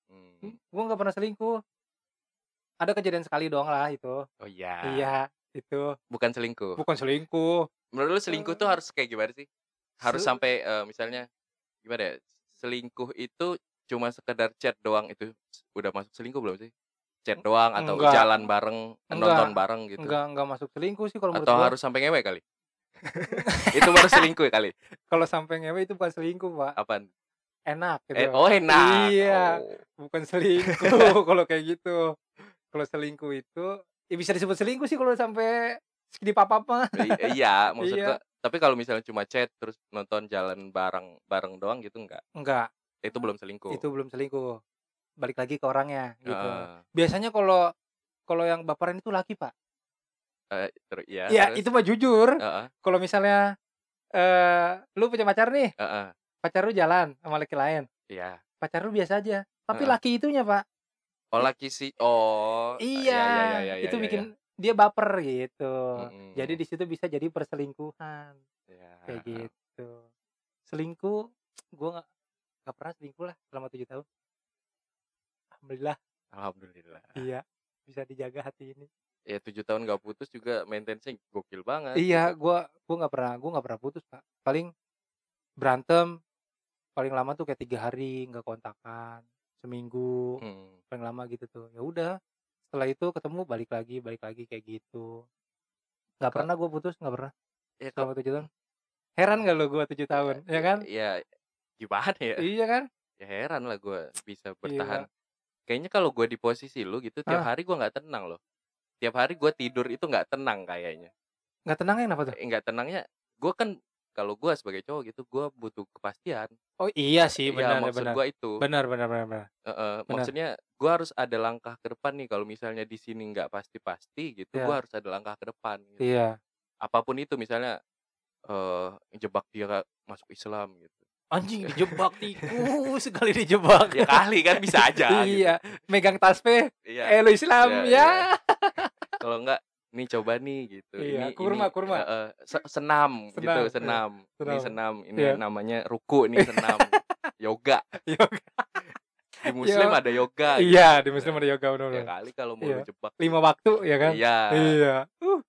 Mmm. Gua nggak pernah selingkuh. Ada kejadian sekali doang lah itu. Oh iya. Iya, itu. Bukan selingkuh? Bukan selingkuh. Menurut lu selingkuh tuh Eee harus kayak gimana sih? Harus Se sampai, eee, misalnya gimana ya, selingkuh itu cuma sekedar chat doang itu udah masuk selingkuh belum sih? Chat doang atau Enggak. jalan bareng, nonton Enggak. bareng gitu? Enggak enggak masuk selingkuh sih kalau menurut Atau gua. harus sampai ngewe kali? Itu baru selingkuh kali? Kalau sampai ngewe itu bukan selingkuh, Pak. Apaan? Enak gitu. Eh, oh enak. Iya, Oh. bukan selingkuh kalau kayak gitu. Kalau selingkuh itu ya bisa disebut selingkuh sih kalau sampai segini papap mah. I iya, maksud Iya. Tapi kalau misalnya cuma chat terus nonton jalan bareng bareng doang gitu enggak? Enggak. Itu belum selingkuh? Itu belum selingkuh. Balik lagi ke orangnya gitu. Heeh. Biasanya kalau kalau yang baperan itu laki, Pak. Eee, teru iya, Iya, terus? itu mah jujur. Heeh. Kalau misalnya eh lu punya pacar nih, Heeh. pacar lu jalan sama laki lain. Iya. Pacar lu biasa aja, tapi Heeh. laki itunya, Pak. Oh laki si oh, Iya, iya iya iya iya itu iya, bikin iya. Dia baper gitu. Jadi Mhm. di situ bisa jadi perselingkuhan. Iya, Kayak gitu. Selingkuh, gua nggak nggak pernah selingkuh lah selama 7 tahun. Alhamdulillah. Alhamdulillah. Iya, bisa dijaga hati ini. Ya 7 tahun nggak putus juga maintenance-nya gokil banget Iya, gitu. gua gua nggak pernah gua nggak pernah putus, Pak. Paling berantem paling lama tuh kayak tiga hari nggak kontakan, seminggu, Hmm. paling lama gitu tuh. Ya udah, setelah itu ketemu balik lagi balik lagi kayak gitu. Nggak pernah gua putus, nggak pernah. Ya Selama 7 tahun. Heran nggak lu gua 7 tahun, ya kan? Ya gimana ya? Iya kan? Ya heran lah gua bisa Iya. bertahan. Kayaknya kalau gua di posisi lu gitu tiap Ah. hari gua nggak tenang loh. Tiap hari gua tidur itu nggak tenang kayaknya. Nggak tenangnya kenapa tuh? Eh, nggak tenangnya gua kan kalau gua sebagai cowok gitu gua butuh kepastian. Oh iya sih, Iya, benar maksud benar. gua itu. Benar benar benar benar. Heeh, Benar. maksudnya gua harus ada langkah ke depan nih kalau misalnya di sini nggak pasti-pasti gitu, Iya. gua harus ada langkah ke depan gitu. Iya. Apa pun itu misalnya eee, jebak dia masuk Islam gitu. Anjing dijebak tikus, sekali dijebak. Ya kali kan bisa aja gitu. Iya, megang tasbih, Iya. eh lu Islam Iya, ya. Kalau enggak nih coba nih gitu. Iya, Ini kurma, ini kurma. heeh, se senam, gitu, Senam, iya. senam. Ini Senam. senam, ini Iya. namanya ruku nih senam. yoga. Yoga. Di muslim Yo ada yoga gitu. Iya, di muslim ada yoga benar Ya kali kalau mau Iya. jebak. Lima waktu ya kan? Iya. Iya. Uh,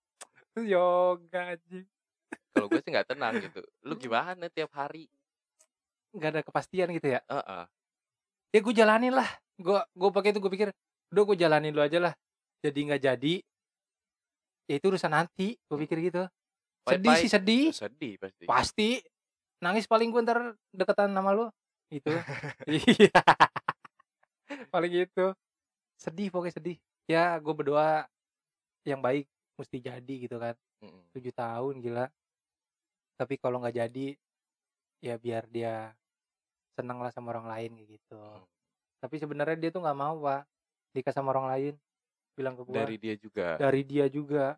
yoga anjing. Kalau gue sih nggak tenang gitu. Lu gimana tiap hari? Nggak ada kepastian gitu ya. Heeh. Ya gue jalanin lah. Gue gue pakai itu gue pikir, udah gue jalanin lu aja lah. Jadi nggak jadi, ya itu urusan nanti. Gue pikir gitu. Sedih Pai-pai. sih sedih. Sedih pasti. Pasti. Nangis paling gue ntar deketan sama lu. Itu. Iya. paling gitu. Sedih pokoknya sedih. Ya gue berdoa yang baik mesti jadi gitu kan. Mhm. 7 tahun gila. Tapi kalau nggak jadi, ya biar dia seneng lah sama orang lain kayak gitu. Mhm. Tapi sebenarnya dia tuh nggak mau pak nikah sama orang lain. Bilang ke gua. Dari dia juga. Dari dia juga.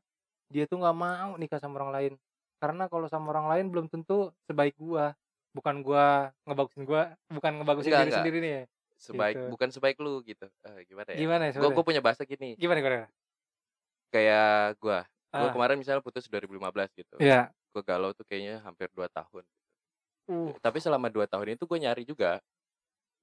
Dia tuh nggak mau nikah sama orang lain. Karena kalau sama orang lain belum tentu sebaik gua. Bukan gua ngebagusin gua, bukan ngebagusin Enggak, diri enggak. sendiri nih. ya. Sebaik Gitu. bukan sebaik lu gitu. Eh, gimana ya? Gimana ya Gue gue punya bahasa gini. Gimana gimana? Kayak gua. Gua Ah. kemarin misalnya putus 2015 gitu. Iya. Gue galau tuh kayaknya hampir 2 tahun. Uh. Tapi selama 2 tahun itu gue nyari juga.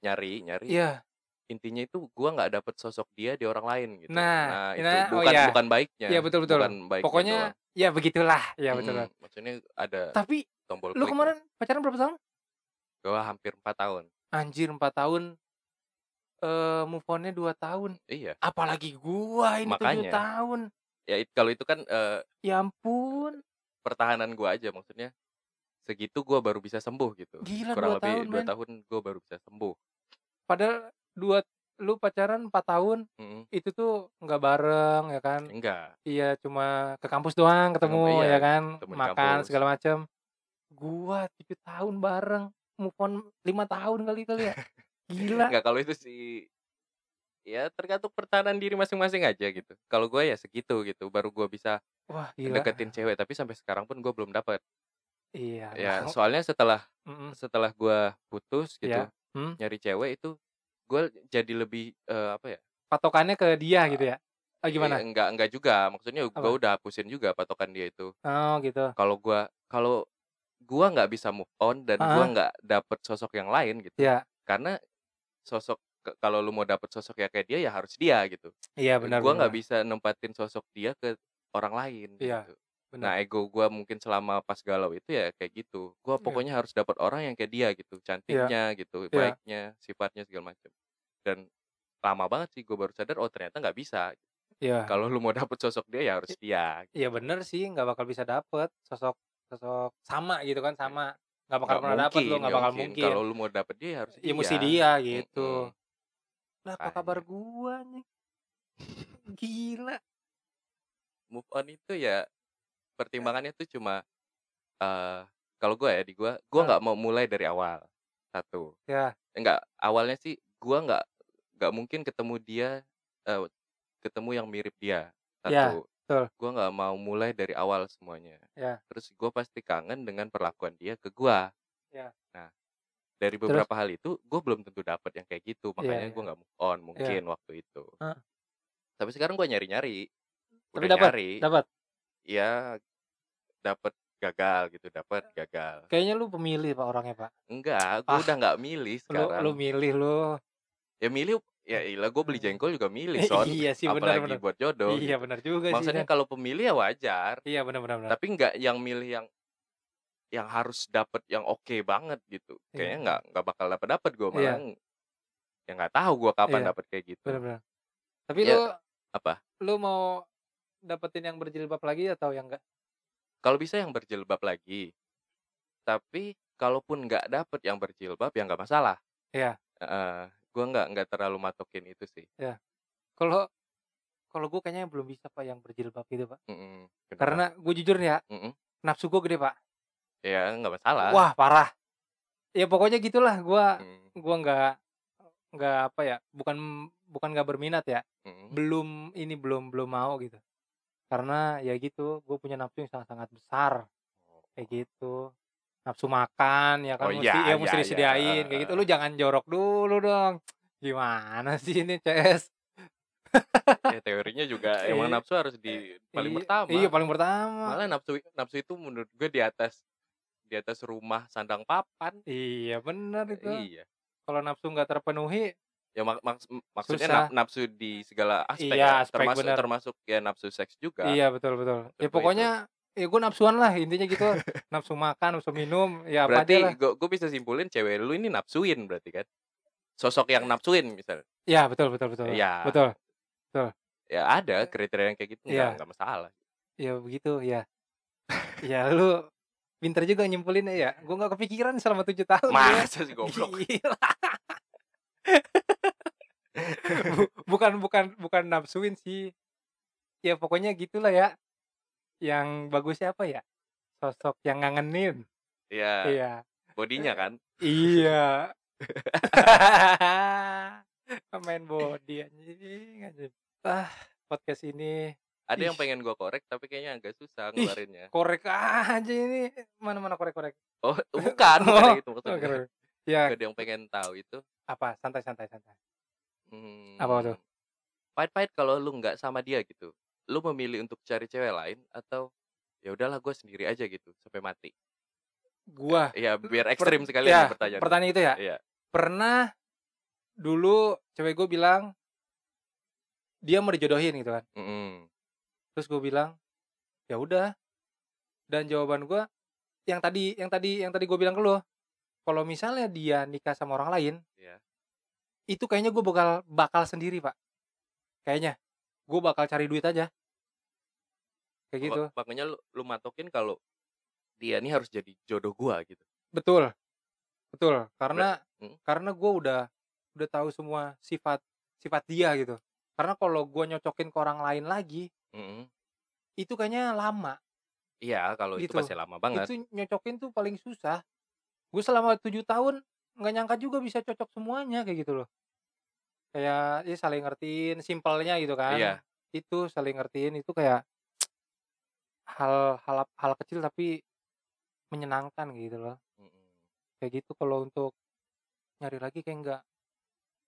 Nyari, nyari. Iya. Intinya itu gua nggak dapet sosok dia di orang lain gitu. Nah, itu nah, oh bukan iya. bukan baiknya. Iya betul betul. Bukan baiknya Pokoknya doang. ya begitulah. Ya betul. Mm-mm. Maksudnya ada Tapi tombol lu klik. kemarin pacaran berapa tahun? Gua hampir 4 tahun. Anjir 4 tahun eh move on-nya 2 tahun. Iya. Apalagi gua ini 7 Makanya. tahun. Ya it- kalau itu kan eh, Ya ampun. pertahanan gua aja maksudnya. Segitu gua baru bisa sembuh gitu. Gila Kurang 2 lebih tahun, 2 men. tahun gua baru bisa sembuh. Padahal dua lu pacaran 4 tahun Mm-mm. itu tuh nggak bareng ya kan? Enggak. Iya cuma ke kampus doang ketemu iya, ya kan, makan kampus. segala macam. Gua 7 tahun bareng, move on 5 tahun kali kali ya. Gila. Enggak kalau itu sih ya tergantung pertahanan diri masing-masing aja gitu. Kalau gua ya segitu gitu, baru gua bisa Wah, gila. deketin cewek. Tapi sampai sekarang pun gua belum dapet. Iya. Ya mau. soalnya setelah Mm-mm. setelah gua putus gitu, Iya. Hmm. nyari cewek itu gua jadi lebih eh, apa ya? Patokannya ke dia gitu ya. Oh, gimana? Eh, enggak enggak juga. Maksudnya gua udah hapusin juga patokan dia itu. Oh, gitu. Kalau gua kalau gua nggak bisa move on dan gua Heeh. nggak dapet sosok yang lain gitu. Iya. Karena sosok kalau lu mau dapet sosok yang kayak dia, ya harus dia gitu. Iya, benar benar nggak bisa nempatin sosok dia ke orang lain Iya, gitu. Benar. Nah, ego gua mungkin selama pas galau itu ya kayak gitu. Gua Iya. pokoknya harus dapat orang yang kayak dia gitu, Iya. cantiknya gitu, Iya. baiknya, sifatnya segala macam. Dan lama banget sih gua baru sadar, oh ternyata nggak bisa. Iya. Kalau lu mau dapet sosok dia, ya harus dia. Iya bener sih, nggak bakal bisa dapet sosok sosok sama gitu kan, sama. Nggak bakal Nggak pernah dapet lu, mungkin nggak bakal mungkin. mungkin. Kalau lu mau dapet dia, ya harus Ya mesti dia. gitu. Mhm. Lah apa kabar gua nih? Gila. Move on itu ya pertimbangannya tuh cuma, eee, kalau gua ya, di gua Heeh. nggak mau mulai dari awal, satu. Ya. Enggak, awalnya sih gua nggak nggak mungkin ketemu dia, eee, ketemu yang mirip dia, Ya, satu. betul. Gua nggak mau mulai dari awal semuanya. Ya. Terus gua pasti kangen dengan perlakuan dia ke gua. Ya. Nah, dari Terus? beberapa hal itu, gua belum tentu dapet yang kayak gitu, Iya makanya iya. gua nggak move on Iya. mungkin waktu itu. Heeh. Tapi sekarang gua nyari-nyari, Tapi udah dapet? nyari. Dapet? Ya, dapet gagal gitu, dapet gagal. Kayaknya lu pemilih Pak orangnya Pak. Enggak, gua Ah. udah nggak milih Lu lu sekarang. milih lu. Ya milih, ya iyalah gua beli jengkol juga milih, Son. Iya sih, Apalagi benar. buat jodoh Iya gitu. benar juga sih, Maksudnya San. kalau pemilih ya wajar. Iya benar benar. Tapi nggak yang milih yang yang harus dapet yang oke banget gitu. Kayaknya Iya. nggak nggak bakal dapet-dapet gua, Iya. malah ya nggak tahu gua kapan Iya. dapet kayak gitu. Benar benar. Tapi Ya lu apa? lu mau dapetin yang berjilbab lagi atau yang enggak? Kalau bisa yang berjilbab lagi. Tapi kalaupun nggak dapet yang berjilbab, ya nggak masalah. Iya. Heeh, gua nggak nggak terlalu matokin itu sih. Iya. Kalau kalau gua kayaknya belum bisa Pak yang berjilbab gitu, Pak. Mhm, kenapa? Karena gue jujur nih ya, Mhm. nafsu gua gede, Pak. Ya nggak masalah. Wah, parah. Ya pokoknya gitulah gua Mhm. gua nggak nggak apa ya, bukan bukan nggak berminat ya. Mhm. Belum ini belum belum mau gitu. Karena ya gitu, gue punya nafsu yang sangat-sangat besar. Kayak gitu. Nafsu makan ya kan Oh, mesti iya ya iya mesti iya, disediain kayak gitu. Lu jangan jorok dulu dong. Gimana sih ini CS? Ya teorinya juga emang Iya. nafsu harus di paling Iya, pertama. Iya, paling pertama. Malah nafsu nafsu itu menurut gue di atas di atas rumah sandang papan. Iya, benar itu. Iya. Kalau nafsu nggak terpenuhi Ya mak maks maksudnya Susah. naf nafsu di segala aspek Iya, ya, aspek, termasuk termasuk ya nafsu seks juga. Iya, betul betul. Ya gue itu. pokoknya ya gue nafsuan lah intinya gitu. nafsu makan, nafsu minum, ya apa Berarti gue gue bisa simpulin cewek lu ini nafsuin berarti kan? Sosok yang nafsuin misal. Iya, betul betul betul. Iya. Betul. Ya ada kriteria yang kayak gitu Iya. nggak nggak masalah. Ya begitu, ya. ya lu pinter juga nyimpulinnya ya. Gue nggak kepikiran selama tujuh tahun. ya. Masa sih goblok? Bukan bukan bukan nafsuin sih. Ya pokoknya gitulah ya. Yang bagusnya apa ya? Sosok yang ngangenin. Iya. Iya. Bodinya kan? Iya. Main body anjing anjing. Ah, podcast ini Ada yang Ih. pengen gue korek tapi kayaknya agak susah Ih. ngeluarinnya. korek aja ini. Mana-mana korek-korek. Oh, bukan, bukan Oh, yang itu Oh, maksudnya. keren. Ya, Ada yang pengen tahu itu. apa? Santai santai santai. Hmm, Apa tuh? Pahit-pahit kalau lu nggak sama dia gitu. Lu memilih untuk cari cewek lain atau ya udahlah gue sendiri aja gitu sampai mati. Gua Ya biar per- ekstrim sekali ya, pertanyaan. pertanyaan itu ya. Iya. Pernah dulu cewek gue bilang dia mau dijodohin gitu kan. Mm-mm. Terus gue bilang, ya udah. Dan jawaban gue yang tadi yang tadi yang tadi gue bilang ke lo, kalau misalnya dia nikah sama orang lain, Iya. Itu kayaknya gue bakal bakal sendiri pak. Kayaknya gue bakal cari duit aja. Kayak gitu. Mak- Makanya lu, lu matokin kalau dia nih harus jadi jodoh gua gitu. Betul, betul. Karena Hmm. karena gue udah udah tahu semua sifat sifat dia gitu. Karena kalau gue nyocokin ke orang lain lagi, Mm-mm. itu kayaknya lama. Iya, kalau itu Gitu. pasti lama banget. Itu nyocokin tuh paling susah. Gue selama tujuh tahun nggak nyangka juga bisa cocok semuanya kayak gitu loh. Kayak ya saling ngertiin, simpelnya gitu kan. Iya. Itu saling ngertiin itu kayak hal hal hal kecil tapi menyenangkan gitu loh. Kayak gitu kalau untuk nyari lagi kayak enggak.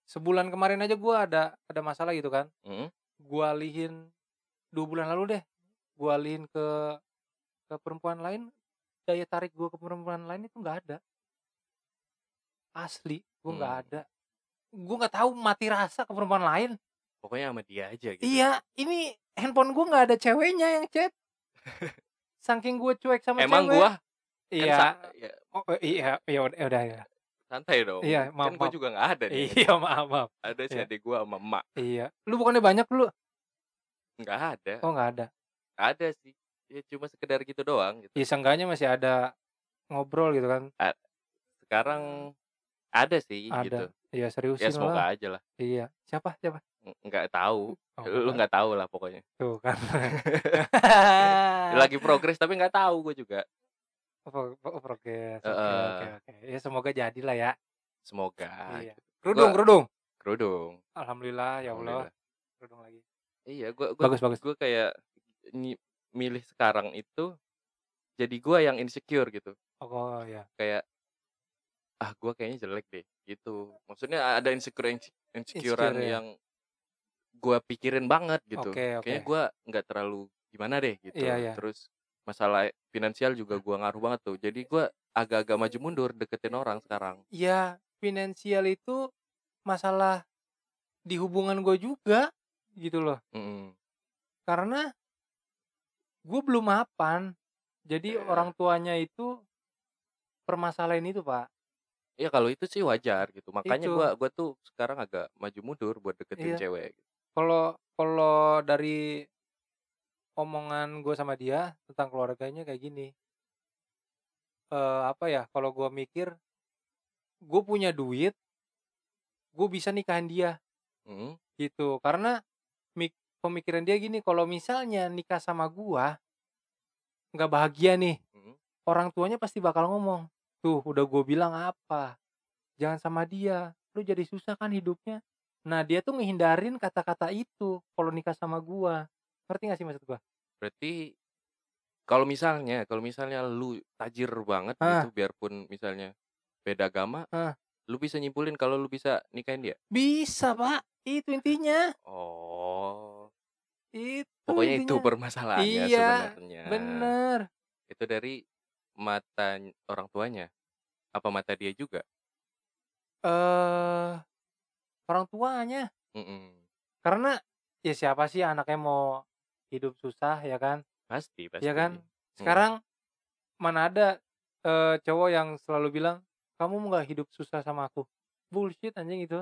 Sebulan kemarin aja gua ada ada masalah gitu kan. Mm-mm. Gua alihin dua bulan lalu deh. Gua alihin ke ke perempuan lain daya tarik gue ke perempuan lain itu nggak ada asli gue nggak Hmm. ada gue nggak tahu mati rasa ke perempuan lain Pokoknya sama dia aja gitu. iya ini handphone gue nggak ada ceweknya yang chat saking gue cuek sama Emang cewek gua kan iya sa- ya, oh, eh, iya iya udah udah ya santai dong. Iya, kan maaf, gua maaf. juga nggak ada nih. iya maaf maaf Ada si Iya. adik gua sama emak. iya lu bukannya banyak lu Nggak ada. oh nggak ada Ada sih. Ya cuma sekedar gitu doang gitu. ya seenggaknya masih ada ngobrol gitu kan Sekarang ada sih ada gitu. iya seriusin Ya semoga lah aja lah. iya siapa siapa Ng- Nggak tahu. Oh, Lu nggak tahu lah pokoknya. tuh kan Lagi progres tapi nggak tahu gue juga. Oh, pro- oh, progres. Oke, oke, oke. Ya semoga jadilah ya. Semoga. Iya. Kerudung, kerudung. Kerudung. Alhamdulillah ya Allah. Alhamdulillah. Kerudung lagi. Iya, gua gua Bagus, bagus. gua kayak milih sekarang itu jadi gua yang insecure gitu. Oh, ya. Kayak ah gua kayaknya jelek deh gitu. Maksudnya ada insecure insecurean Insecure, ya. yang gua pikirin banget gitu. Oke, oke. Kayaknya gua nggak terlalu gimana deh gitu. Iya, iya. Terus masalah finansial juga gua ngaruh banget tuh. Jadi gua agak-agak maju mundur deketin orang sekarang. Ya, finansial itu masalah di hubungan gue juga gitu loh. Mm-mm. Karena gue belum mapan. Jadi Eh. orang tuanya itu permasalahan itu, Pak. Iya kalau itu sih wajar gitu. Makanya Itu. gua gua tuh sekarang agak maju mundur buat deketin Iya. cewek. gitu. Kalau kalau dari omongan gue sama dia tentang keluarganya kayak gini. Eh apa ya? Kalau gue mikir, gue punya duit, gue bisa nikahin dia Mm. gitu. Karena mik- pemikiran dia gini, kalau misalnya nikah sama gua nggak bahagia nih, Mm. orang tuanya pasti bakal ngomong, tuh udah gue bilang apa, jangan sama dia, lu jadi susah kan hidupnya. Nah dia tuh ngehindarin kata-kata itu kalau nikah sama gua. Ngerti gak sih maksud gua? Berarti kalau misalnya kalau misalnya lu tajir banget Ah. gitu biarpun misalnya beda agama, Ah. lu bisa nyimpulin kalau lu bisa nikahin dia. Bisa pak, itu intinya. Oh, Itu pokoknya itu intinya. permasalahannya Iya, sebenarnya. Bener. Itu dari mata orang tuanya. Apa mata dia juga? eh orang tuanya. Mm-mm. Karena ya siapa sih anaknya mau hidup susah ya kan? Pasti, pasti. Ya kan? Sekarang mana ada eh, cowok yang selalu bilang kamu nggak hidup susah sama aku? Bullshit anjing itu.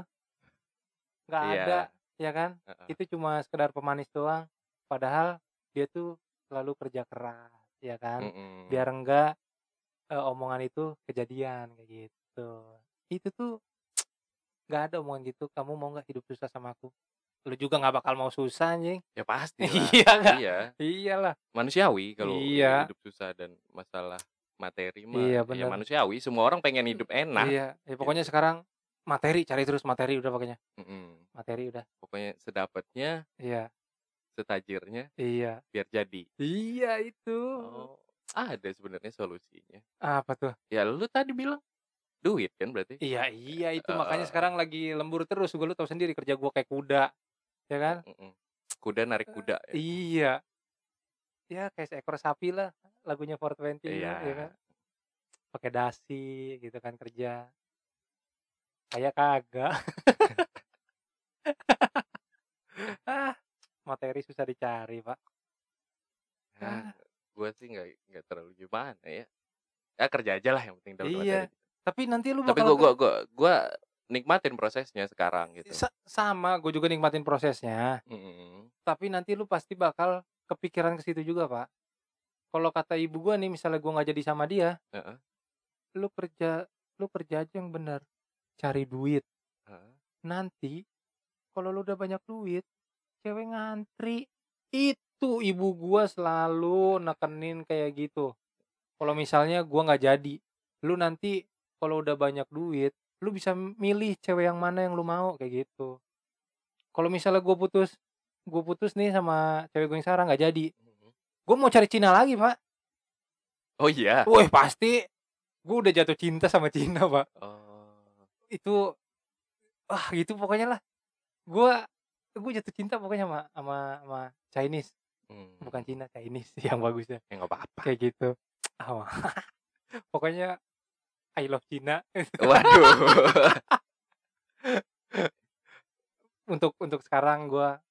Nggak Iya. ada, ya kan? Heeh. Itu cuma sekedar pemanis doang. Padahal dia tuh selalu kerja keras, ya kan? Mm-mm. Biar enggak eh, omongan itu kejadian kayak gitu. Itu tuh nggak ada omongan gitu. Kamu mau nggak hidup susah sama aku? Lu juga nggak bakal mau susah anjing. ya pasti. Iya nggak? Iya, Iyalah. manusiawi kalau Iya. hidup susah dan masalah materi mah Iya, ya manusiawi. Semua orang pengen hidup enak. Iya, ya pokoknya sekarang materi cari terus materi udah pokoknya. Mm-mm. Materi udah. Pokoknya sedapatnya, Iya, setajirnya, iya. biar jadi. Iya itu. Oh, ada sebenarnya solusinya. Apa tuh? Ya lu tadi bilang duit kan berarti? Iya, iya itu makanya Eh. sekarang lagi lembur terus. Gue lu tahu sendiri kerja gua kayak kuda. Ya kan? Kuda narik kuda. ya. Iya. Ya kayak seekor sapi lah lagunya 420 Iya. ya kan. Pakai dasi gitu kan kerja. Kayak kagak. ah, materi susah dicari, Pak. Nah, gue sih nggak nggak terlalu gimana ya. Ya kerja aja lah yang penting dapat Iya. Tapi nanti lu Tapi gue gua gua nikmatin prosesnya sekarang gitu. Sa- sama, gue juga nikmatin prosesnya. Mm-mm. Tapi nanti lu pasti bakal kepikiran ke situ juga, Pak. Kalau kata ibu gua nih, misalnya gua nggak jadi sama dia, Heeh. lu kerja, lu kerja aja yang benar, cari duit. Heeh. Nanti kalau lu udah banyak duit, cewek ngantri. Itu ibu gua selalu nekenin kayak gitu. Kalau misalnya gua nggak jadi, lu nanti kalau udah banyak duit, lu bisa milih cewek yang mana yang lu mau kayak gitu. Kalau misalnya gua putus, gua putus nih sama cewek gue yang sekarang nggak jadi, Mm-mm. gue mau cari Cina lagi pak. Oh iya. Wah pasti, gue udah jatuh cinta sama Cina pak. Oh. Itu, ah gitu pokoknya lah. Gue, gue jatuh cinta pokoknya sama sama, sama Chinese, Hmm. bukan Cina Chinese yang bagusnya Ya nggak apa-apa. kayak gitu. Ah, pokoknya I love Cina Waduh. untuk untuk sekarang gua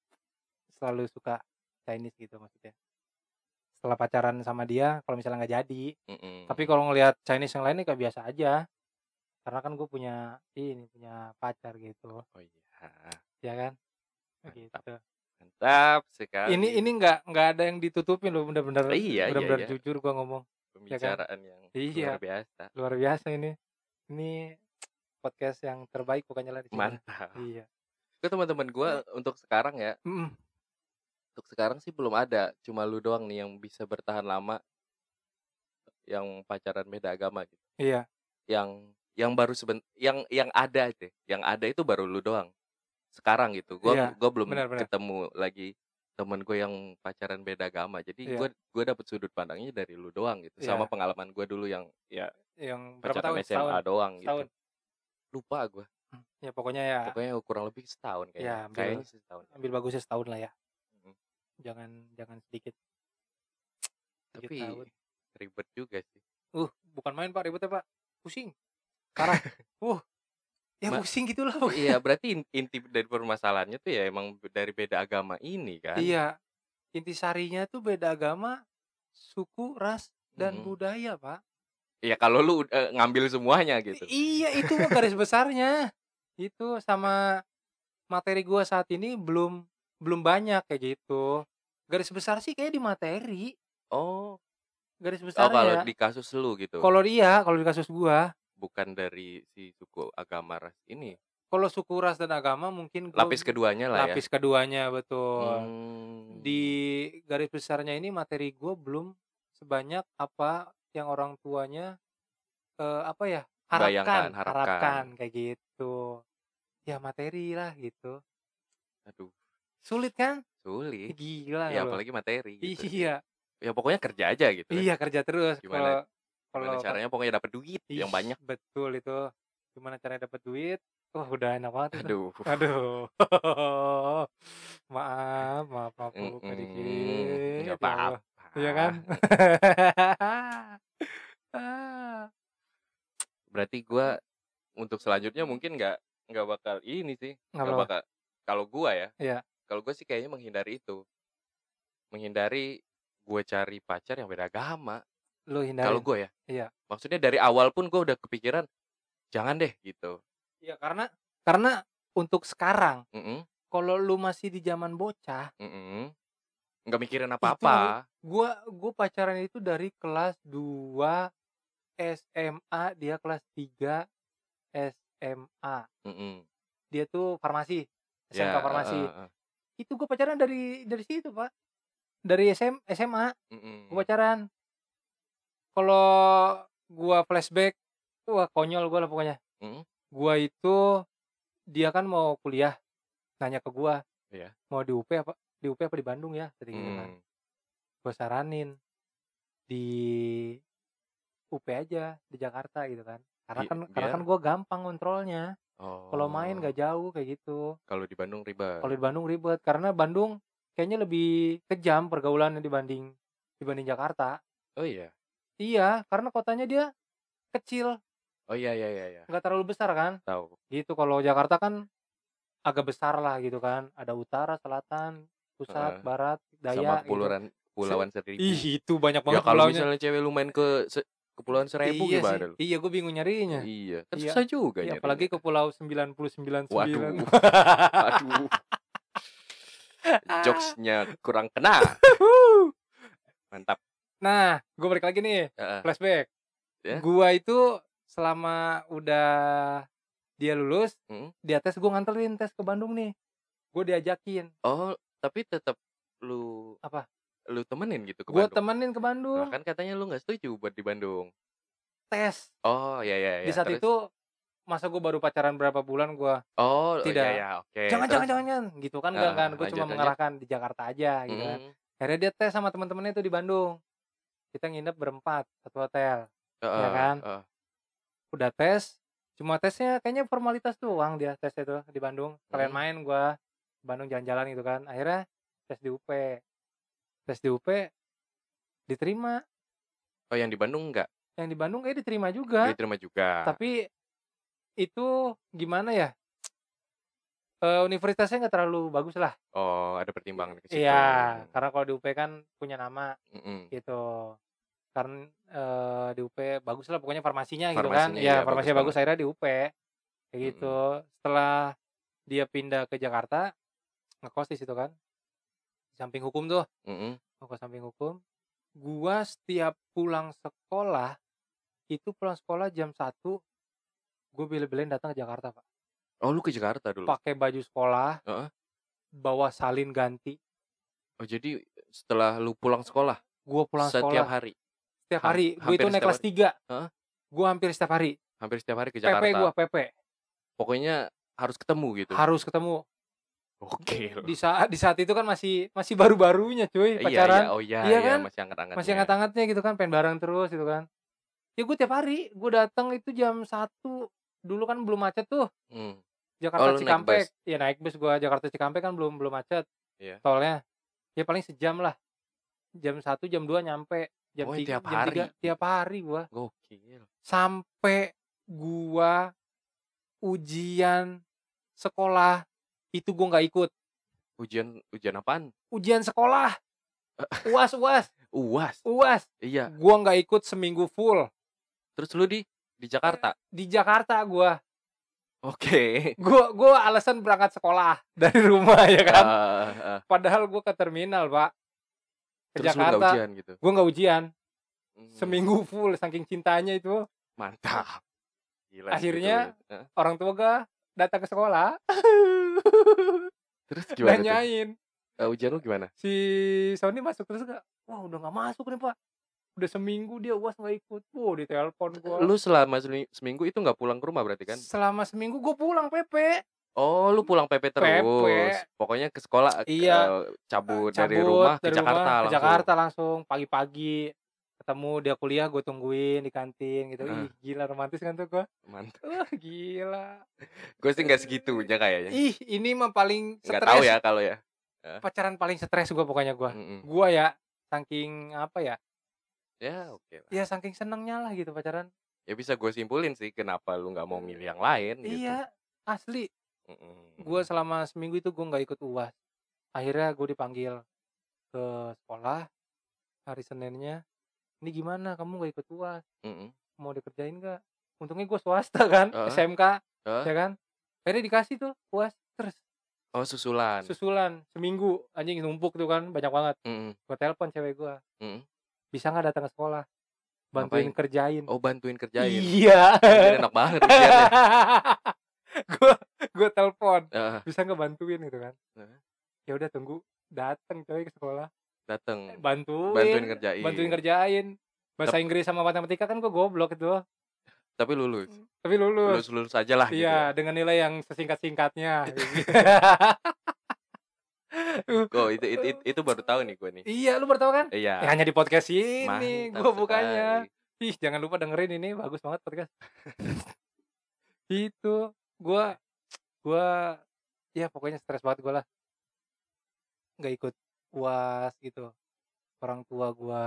selalu suka Chinese gitu maksudnya setelah pacaran sama dia kalau misalnya nggak jadi Mm-mm. tapi kalau ngelihat Chinese yang lain kayak biasa aja karena kan gue punya ini punya pacar gitu Oh iya. ya kan Mantap. gitu Mantap sekali. ini ini nggak nggak ada yang ditutupin loh bener-bener Iya, iya, bener-bener iya. jujur gua ngomong pembicaraan yang Iya. luar biasa. luar biasa ini ini podcast yang terbaik pokoknya lah di sini Mantap. iya Ke teman-teman gua untuk sekarang ya, Mm-mm. untuk sekarang sih belum ada. Cuma lu doang nih yang bisa bertahan lama yang pacaran beda agama gitu. iya Yang yang baru seben yang yang ada aja. Yang ada itu baru lu doang. Sekarang gitu. Gua Iya, gua belum benar, benar. ketemu lagi temen gue yang pacaran beda agama. Jadi Iya. gua gua dapet sudut pandangnya dari lu doang gitu. Iya. Sama pengalaman gua dulu yang ya yang pacaran tahun SMA setahun doang gitu. setahun Lupa gua. ya pokoknya ya Pokoknya kurang lebih setahun kayaknya. Ya, ambil- kayaknya setahun. ambil bagusnya setahun lah ya Mm. jangan jangan sedikit sedikit Tapi tahun. ribet juga sih. uh bukan main pak ribetnya pak pusing parah uh ya Ma- pusing gitulah iya, berarti in- inti dari permasalahannya tuh ya emang dari beda agama ini kan. iya intisarinya tuh beda agama suku ras dan Mm. budaya pak Iya, kalau lu eh, ngambil semuanya gitu. Iya itu garis besarnya itu sama materi gua saat ini belum belum banyak kayak gitu garis besar sih kayak di materi Oh, garis oh kalau besarnya di kasus lu gitu. kalau dia kalau di kasus gua Bukan dari si suku agama ras ini. kalau suku ras dan agama mungkin gua- Lapis keduanya lah ya. lapis keduanya betul Hmm. di garis besarnya ini materi gue belum sebanyak apa yang orang tuanya eh, apa ya Bayangkan, harapkan harapkan. harapkan kayak gitu ya materi lah gitu Aduh, sulit kan sulit. gila Ya apalagi materi gitu. iya Ya pokoknya kerja aja gitu. ya. iya kerja terus Gimana- kalau caranya pokoknya dapat duit Ih, yang banyak. betul itu gimana caranya dapat duit wah udah enak banget itu. Aduh. aduh maaf maaf maaf Bu, Mm-mm, dikit ya Allah. apa-apa. Iya kan? Ah. Berarti gua untuk selanjutnya mungkin nggak nggak bakal ini sih. Nggak bakal. Kalau gua ya. Iya. Kalau gua sih kayaknya menghindari itu. Menghindari gue cari pacar yang beda agama. Lu hindari. Kalau gue ya. Iya. Maksudnya dari awal pun gue udah kepikiran jangan deh gitu. Iya, karena karena untuk sekarang Mm-mm, kalau lu masih di zaman bocah, mm-mm. Nggak mikirin apa-apa. gua gua pacaran itu dari kelas 2 SMA, dia kelas 3 SMA. Mm-mm. Dia tuh farmasi, Ya, SMK farmasi. eh, eh, eh. Itu gua pacaran dari dari situ, Pak. Dari SM, SMA Mm-mm. gua pacaran. Kalau gua flashback, wah konyol gua lah pokoknya. Mm. Gua itu dia kan mau kuliah, nanya ke gua, Iya. mau di UP apa? Di UP apa di Bandung ya? Tadi gitu kan. Mm. Gua saranin di UP aja di Jakarta gitu kan. Karena kan karena biar- kan gua gampang kontrolnya. Oh. Kalau main gak jauh kayak gitu. Kalau di Bandung ribet. Kalau di Bandung ribet karena Bandung kayaknya lebih kejam pergaulannya dibanding dibanding Jakarta. Oh iya. Iya, karena kotanya dia kecil, Oh iya iya iya. iya. nggak terlalu besar kan. Tahu. Gitu kalau Jakarta kan agak besar lah gitu kan. Ada utara, selatan, pusat, Heeh. barat, daya Sama gitu. kepulauan Kepulauan Seribu. Ih, itu banyak ya banget kalau pulaunya. misalnya cewek lu main ke se- Kepulauan Seribu iya gimana sih. lu? Iya, gue bingung nyarinya. Iya, kan Iya. susah juga Iya, nyarinya. apalagi ke pulau 999. Waduh. Aduh. Jokesnya kurang kena. Mantap. Nah, gue balik lagi nih, Heeh. flashback. Ya. Gua itu selama udah dia lulus, Mm. dia tes gue nganterin tes ke Bandung nih. Gue diajakin. Oh, tapi tetap lu Apa? Lu temenin gitu ke Gue Bandung. temenin ke Bandung. Nah, kan katanya lu nggak setuju buat di Bandung. tes. Oh, ya ya ya. Di saat Terus? itu masa gue baru pacaran berapa bulan gue Oh, tidak. ya ya, oke. jangan Terus? jangan jangan gitu kan enggak Ah, kan gue cuma lanjut. mengarahkan di Jakarta aja gitu kan Mm. akhirnya dia tes sama teman-temannya itu di Bandung kita nginep berempat satu hotel Heeh, kan? heeh. udah tes cuma tesnya kayaknya formalitas doang dia tes itu di Bandung kalian Hmm. main gua Bandung jalan-jalan gitu kan akhirnya tes di UP tes di UP diterima Oh, yang di Bandung enggak? yang di Bandung kayak diterima juga Diterima juga. tapi itu gimana ya Eh, universitasnya nggak terlalu bagus lah Oh, ada pertimbangan ke situ. iya karena kalau di UP kan punya nama Mm-mm. gitu karena eh, di UP bagus lah pokoknya farmasinya gitu kan. Farmasinya, ya iya, farmasinya bagus bagus akhirnya di UP kayak gitu. Setelah dia pindah ke Jakarta ngekos di situ kan. Di samping hukum tuh. Mm-mm. ngekos samping hukum. Gua setiap pulang sekolah itu pulang sekolah jam 1 gue bela-belain datang ke Jakarta pak. Oh, lu ke Jakarta dulu. pakai baju sekolah Heeh. bawa salin ganti. Oh, jadi setelah lu pulang sekolah? Gue pulang setiap sekolah. hari, setiap ha- hari. Gue itu naik kelas 3 Heeh. gue hampir setiap hari. Hampir setiap hari ke PP Jakarta. gue PP Pokoknya harus ketemu gitu. harus ketemu. Oke. di saat di saat itu kan masih masih baru-barunya cuy Iya, pacaran. Iya, oh iya, Iya iya, kan? masih hangat-hangatnya. masih hangat-hangatnya gitu kan pengen bareng terus gitu kan. Ya gue tiap hari. Gue datang itu jam satu. Dulu kan belum macet tuh. Hmm. Jakarta Oh, naik Cikampek. ya naik bus gue Jakarta Cikampek kan belum belum macet Iya. tolnya. Ya paling sejam lah. Jam satu jam dua nyampe jam Oh, tiga tiap jam hari? tiga tiap hari gue Gokil. sampai gua ujian sekolah itu gua nggak ikut Ujian ujian apaan? ujian sekolah uas uas UAS. uas Iya. gua nggak ikut seminggu full Terus lu di di Jakarta. di Jakarta gua Oke. gua gua alasan berangkat sekolah dari rumah ya kan Ah, ah. padahal gua ke terminal pak ke Terus Jakarta ujian gitu. gua nggak ujian Hmm, seminggu full saking cintanya itu Mantap. Gila. Akhirnya- itu. Hah? orang tua gua datang ke sekolah Terus gimana tuh? nanyain Eh, ujian lu gimana? si Sony masuk terus gak? Wah udah gak masuk nih pak Udah seminggu dia uas gak ikut Wah di telepon gua Lu selama semi- seminggu itu nggak pulang ke rumah berarti kan? Selama seminggu gue pulang PP Oh, lu pulang PP terus. PP. Pokoknya ke sekolah Iya. eh, cabut, Cabut dari rumah ke dari Jakarta rumah langsung. Ke Jakarta langsung Pagi-pagi Ketemu dia kuliah gue tungguin di kantin gitu Ah. Ih gila romantis kan tuh gue Mantap. Wah gila Gue sih nggak segitunya kayaknya. Ih ini mah paling stres tahu ya kalau ya. Pacaran paling stres gue pokoknya gue Mm-mm. Gue ya Saking apa ya Ya oke lah. Ya saking senengnya lah gitu pacaran Ya bisa gue simpulin sih kenapa lu nggak mau milih yang lain gitu. Iya asli Mm-mm. gue selama seminggu itu gue nggak ikut uas akhirnya gue dipanggil ke sekolah hari seninnya ini gimana kamu nggak ikut uas Mm-mm. mau dikerjain nggak untungnya gue swasta kan Heeh. SMK Heeh. ya kan akhirnya dikasih tuh uas terus Oh susulan. susulan seminggu anjing numpuk tuh kan banyak banget Mm-mm. gue telepon cewek gue Mm-mm. bisa nggak datang ke sekolah bantuin Ngapain? kerjain Oh bantuin kerjain. iya enak banget gue gue telepon Ah, bisa nggak bantuin gitu kan. Heeh. ya udah tunggu datang coy ke sekolah. Dateng. Bantuin bantuin kerjain. bantuin kerjain bahasa Inggris sama matematika kan gue goblok itu. Tapi lulus. tapi lulus. Lulus lulus aja lah gitu. iya dengan nilai yang sesingkat singkatnya Oh itu, itu, itu, itu baru tahu nih gue nih. iya lu baru tahu kan? Iya. Ya, hanya di podcast ini gue bukannya ih jangan lupa dengerin ini bagus banget podcast. Itu gue gue ya pokoknya stres banget gue lah nggak ikut uas gitu orang tua gue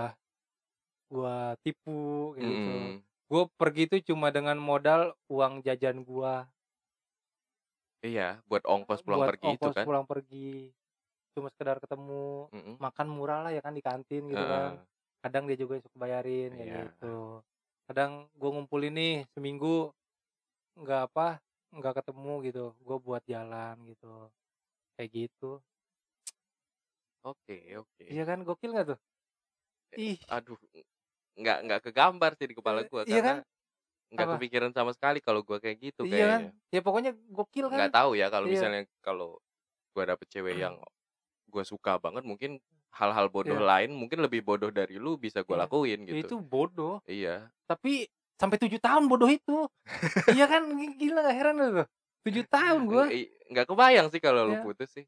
gue tipu kayak gitu Mm-mm. gue pergi itu cuma dengan modal uang jajan gue Iya, buat ongkos pulang buat pergi itu ongkos kan. pulang pergi cuma sekedar ketemu Mm-mm. makan murah lah ya kan di kantin gitu Heeh. kan kadang dia juga suka bayarin kayak Iya. gitu kadang gue ngumpulin nih seminggu nggak apa nggak ketemu gitu gue buat jalan gitu kayak gitu Oke, oke. iya kan gokil nggak tuh ih Aduh, nggak nggak kegambar sih di kepala gua Iya karena nggak Apa? kepikiran sama sekali kalau gua kayak gitu iya kan kayaknya. ya pokoknya gokil kan Nggak tahu ya kalau Iya. misalnya kalau gua dapet cewek yang gua suka banget mungkin hal-hal bodoh Iya. lain mungkin lebih bodoh dari lu bisa gua Iya. lakuin Ya, gitu. itu bodoh Iya. tapi sampai tujuh tahun bodoh itu. Iya kan? Gila gak heran tuh. Tujuh tahun gue Nggak- i- Nggak kebayang sih kalau lu Iya. putus sih.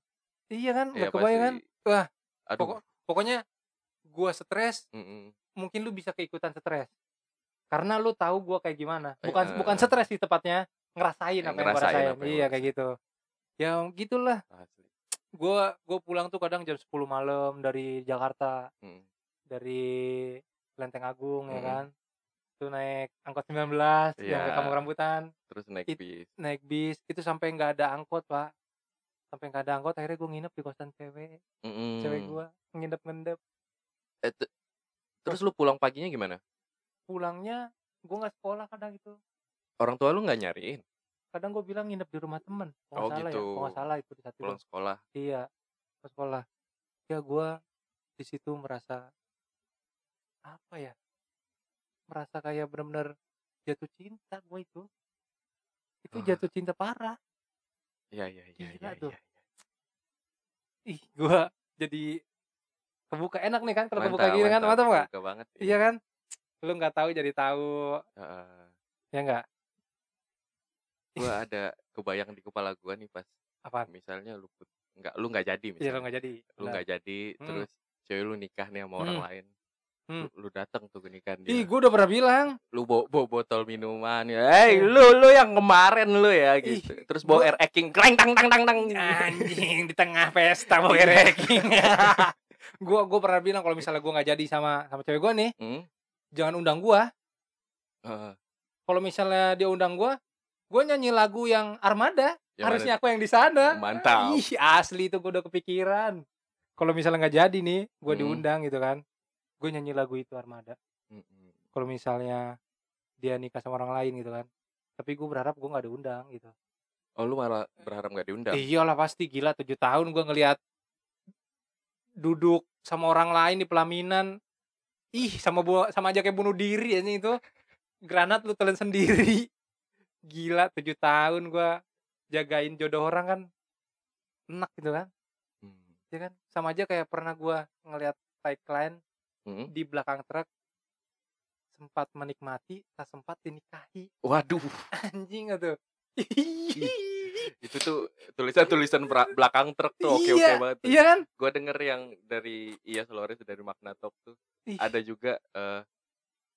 iya kan? Iya gak kebayang kan. Wah, Aduh. pokok pokoknya gue stres mm-mm. mungkin lu bisa keikutan stres. Karena lu tahu gua kayak gimana. Bukan Eh, bukan stres sih tepatnya. Ngerasain apa yang ngerasain rasain. iya kayak gitu. Ya gitulah. Gua gua pulang tuh kadang jam 10 malam dari Jakarta. Mm. dari Lenteng Agung ya Mm. kan itu naik angkot 19 yang ke. Kampung Rambutan Terus naik It- bis. naik bis itu sampai nggak ada angkot pak sampai nggak ada angkot akhirnya gue nginep di kosan cewek cewek Mm-mm. gue nginep ngendep Eh, te- terus lu pulang paginya gimana? pulangnya gue nggak sekolah kadang gitu Orang tua lu nggak nyariin kadang gue bilang nginep di rumah temen kalau Oh, nggak salah ya gitu. kalau nggak salah itu di satu pulang sekolah? iya ke sekolah ya gue di situ merasa apa ya merasa kayak benar-benar jatuh cinta gue itu itu Wah. jatuh cinta parah Iya iya iya iya. tuh. iya. ih gue jadi kebuka enak nih kan kalau kebuka gini kan mantap nggak banget. iya kan lu nggak tahu jadi tahu Heeh. ya nggak gua ada kebayang di kepala gua nih pas apa misalnya lu nggak lu nggak jadi iya misalnya lo nggak jadi lu nggak jadi Hmm. terus cewek lu nikah nih sama orang Hmm. lain Hmm. lu, lu datang tuh ke nikahan ih dia gue udah pernah bilang. Lu bawa, bawa botol minuman ya. Hey lu lu yang kemarin lu ya Ih, gitu. terus bawa gua- air eking kreng tang tang tang tang. Anjing di tengah pesta mau Iya. ranking gue gue pernah bilang kalau misalnya gue nggak jadi sama sama cewek gue nih Hmm? jangan undang gue Heeh. kalau misalnya dia undang gue gue nyanyi lagu yang Armada. Yang harusnya aku yang di sana. Mantap. ih asli itu gue udah kepikiran. Kalau misalnya nggak jadi nih gue Hmm. diundang gitu kan gue nyanyi lagu itu Armada. Kalau misalnya dia nikah sama orang lain gitu kan tapi gue berharap gue nggak diundang gitu. Oh lu malah berharap nggak diundang? Iyalah pasti. Gila tujuh tahun gue ngelihat duduk sama orang lain di pelaminan. Ih sama bu sama aja kayak bunuh diri aja itu. Granat lu telan sendiri. Gila tujuh tahun gue jagain jodoh orang kan enak gitu kan. Hmm. ya kan? Sama aja kayak pernah gue ngelihat tagline Hmm. di belakang truk sempat menikmati tak sempat dinikahi. Waduh. Anjing tuh itu tuh tulisan-tulisan bra- belakang truk tuh oke oke Iya, banget tuh. iya kan? Gue denger yang dari Iya Flores dari Makna Talk tuh. Ih, ada juga eh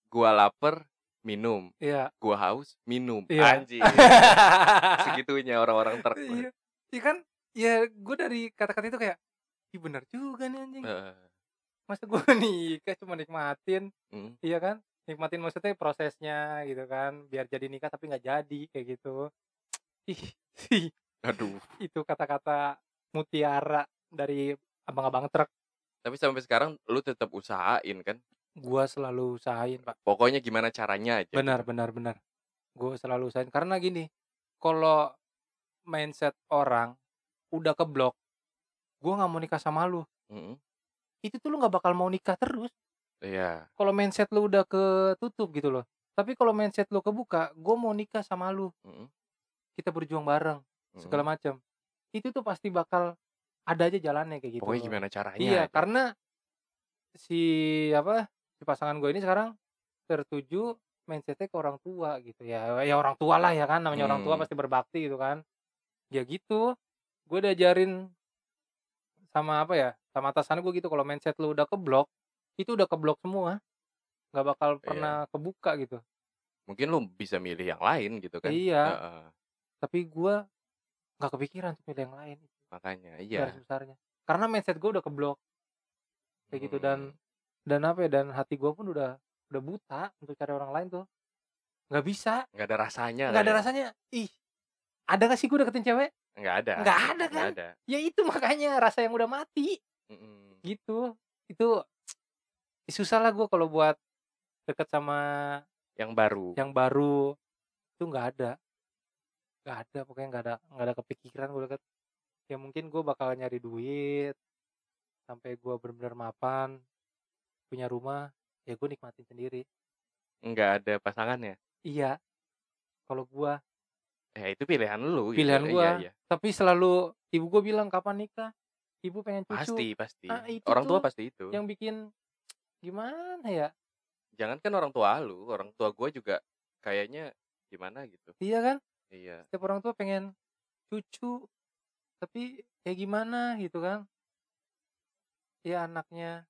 gua lapar minum. Iya. Gua haus minum. Iya. anjing. Segitunya orang-orang truk iya. Iya kan? Ya gue dari kata-kata itu kayak Ih bener juga nih anjing. Heeh. Masa gue nikah cuma nikmatin Hmm. iya kan? Nikmatin maksudnya prosesnya gitu kan biar jadi nikah tapi nggak jadi kayak gitu. Ih aduh. Itu kata-kata mutiara dari abang-abang truk. Tapi sampai sekarang lu tetap usahain kan? Gua selalu usahain pak. Pokoknya gimana caranya aja benar gitu. benar benar. Gue selalu usahain. Karena gini kalau mindset orang udah keblok gue nggak mau nikah sama lu. Mm-mm. Itu tuh lu nggak bakal mau nikah terus iya kalau mindset lu udah ketutup gitu loh tapi kalau mindset lu kebuka gue mau nikah sama lu Mm-mm. kita berjuang bareng Mm-mm. segala macam itu tuh pasti bakal ada aja jalannya kayak gitu pokoknya loh. gimana caranya iya aja. karena si apa si pasangan gue ini sekarang tertuju mindsetnya ke orang tua gitu ya ya orang tua lah ya kan namanya orang tua Hmm. pasti berbakti gitu kan ya gitu gue diajarin sama apa ya sama atasan gue gitu kalau mindset lu udah keblok itu udah keblok semua. Nggak bakal Iya. pernah kebuka gitu. Mungkin lu bisa milih yang lain gitu kan? Iya. Heeh. tapi gue nggak kepikiran untuk milih yang lain makanya iya. garis besarnya. Karena mindset gue udah keblok. Kayak gitu dan dan apa ya dan hati gue pun udah udah buta untuk cari orang lain tuh. Nggak bisa. Nggak ada rasanya nggak ada ya? rasanya. Ih ada gak sih gue deketin cewek? Nggak ada. Nggak ada, nggak kan? ada. Ya itu makanya rasa yang udah mati Mm-mm. gitu. Itu susah lah gue kalau buat deket sama yang baru. yang baru. Itu nggak ada. Nggak ada pokoknya nggak ada nggak ada kepikiran gue deket. Ya mungkin gue bakal nyari duit sampai gue benar-benar mapan punya rumah ya gue nikmatin sendiri. Nggak ada pasangannya iya. Kalau gue ya itu pilihan lu gitu. Pilihan Iya, gua. iya. tapi selalu ibu gue bilang kapan nikah ibu pengen cucu. Pasti pasti. Ah, itu orang tua pasti itu. yang bikin gimana ya? Jangan kan orang tua lu orang tua gua juga kayaknya gimana gitu. Iya kan? Iya. Setiap orang tua pengen cucu tapi kayak gimana gitu kan? Ya anaknya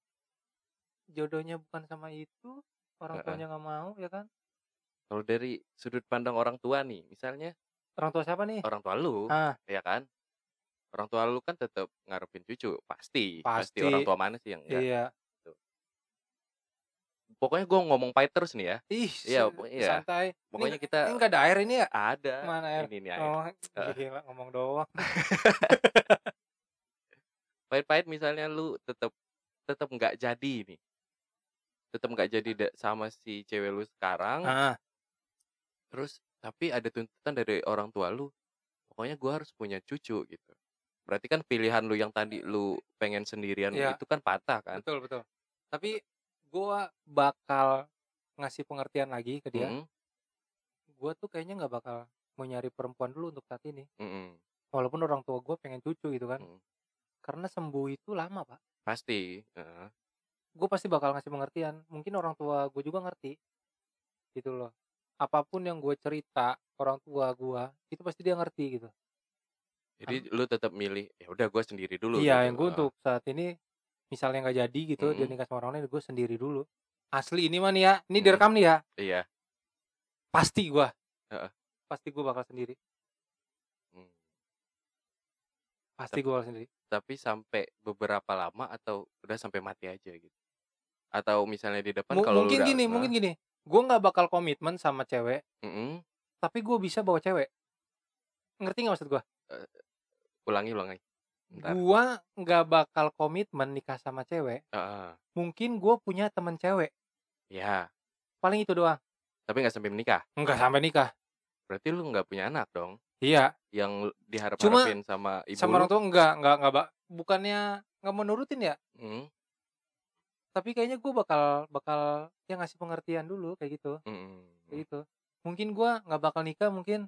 jodohnya bukan sama itu orang tuanya nggak mau ya kan? Kalau dari sudut pandang orang tua nih misalnya orang tua siapa nih? Orang tua lu ah. ya kan orang tua lu kan tetap ngarepin cucu pasti Pasti. orang tua mana sih yang enggak iya pokoknya gue ngomong pahit terus nih ya. Ih, Iya, iya. santai. Pokoknya ini, kita ini nggak ada air ini ya? ada Mana air? ini nih air. Oh, Heeh. gila ngomong doang. Pahit-pahit misalnya lu tetap tetap nggak jadi nih. Tetap nggak jadi sama si cewek lu sekarang. Ah, Terus tapi ada tuntutan dari orang tua lu. Pokoknya gua harus punya cucu gitu. Berarti kan pilihan lu yang tadi lu pengen sendirian Iya. itu kan patah kan? betul betul. Tapi gua bakal ngasih pengertian lagi ke dia. Mm-mm, Gua tuh kayaknya nggak bakal mau nyari perempuan dulu untuk saat ini. mm-mm, Walaupun orang tua gue pengen cucu gitu kan. mm. Karena sembuh itu lama pak. Pasti. heeh. Gue pasti bakal ngasih pengertian. Mungkin orang tua gue juga ngerti. Gitu loh. Apa pun yang gue cerita orang tua gue itu pasti dia ngerti gitu. Jadi lu tetap milih ya udah gua sendiri dulu iya, gitu. yang gue untuk saat ini misalnya nggak jadi gitu dia Mm-mm. nikah sama orang lain gue sendiri dulu. Asli ini mah nih ya, ini Mm. direkam nih ya. Iya. Pasti gue. Heeh. Pasti gue bakal sendiri. Hmm. Pasti gue bakal sendiri. Tapi sampai beberapa lama atau udah sampai mati aja gitu. Atau misalnya di depan Mu- kalau mungkin udah gini, nah, mungkin gini. Gue nggak bakal komitmen sama cewek, mm-mm, tapi gue bisa bawa cewek. Ngerti nggak maksud gue? Ulangi ulangi. Bentar. Gue nggak bakal komitmen nikah sama cewek. Heeh. Mungkin gue punya temen cewek. Ya, Paling itu doang. tapi nggak sampai menikah. Nggak sampai nikah. Berarti lu nggak punya anak dong? Iya. Yang diharap Cuma harapin sama ibu sama orang tua nggak nggak nggak bukannya nggak menurutin ya. Mm, Tapi kayaknya gue bakal bakal yang ngasih pengertian dulu kayak gitu. mm, Kayak gitu. Mungkin gue nggak bakal nikah mungkin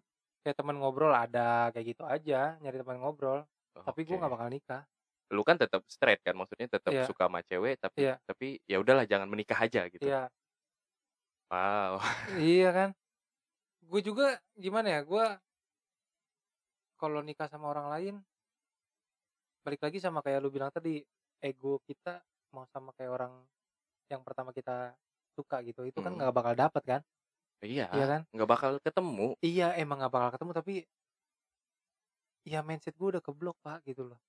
kayak teman ngobrol ada kayak gitu aja nyari teman ngobrol. Tapi gue nggak bakal nikah. Lu kan tetap straight kan, maksudnya tetap Iya. suka sama cewek, tapi Iya. tapi ya udahlah jangan menikah aja gitu. Iya. Wow. iya kan gue juga gimana ya gue kalau nikah sama orang lain balik lagi sama kayak lu bilang tadi ego kita mau sama kayak orang yang pertama kita suka gitu itu kan Mm. nggak bakal dapet kan Iya, iya kan nggak bakal ketemu. iya emang nggak bakal ketemu tapi ya mindset gue udah keblok pak gitu loh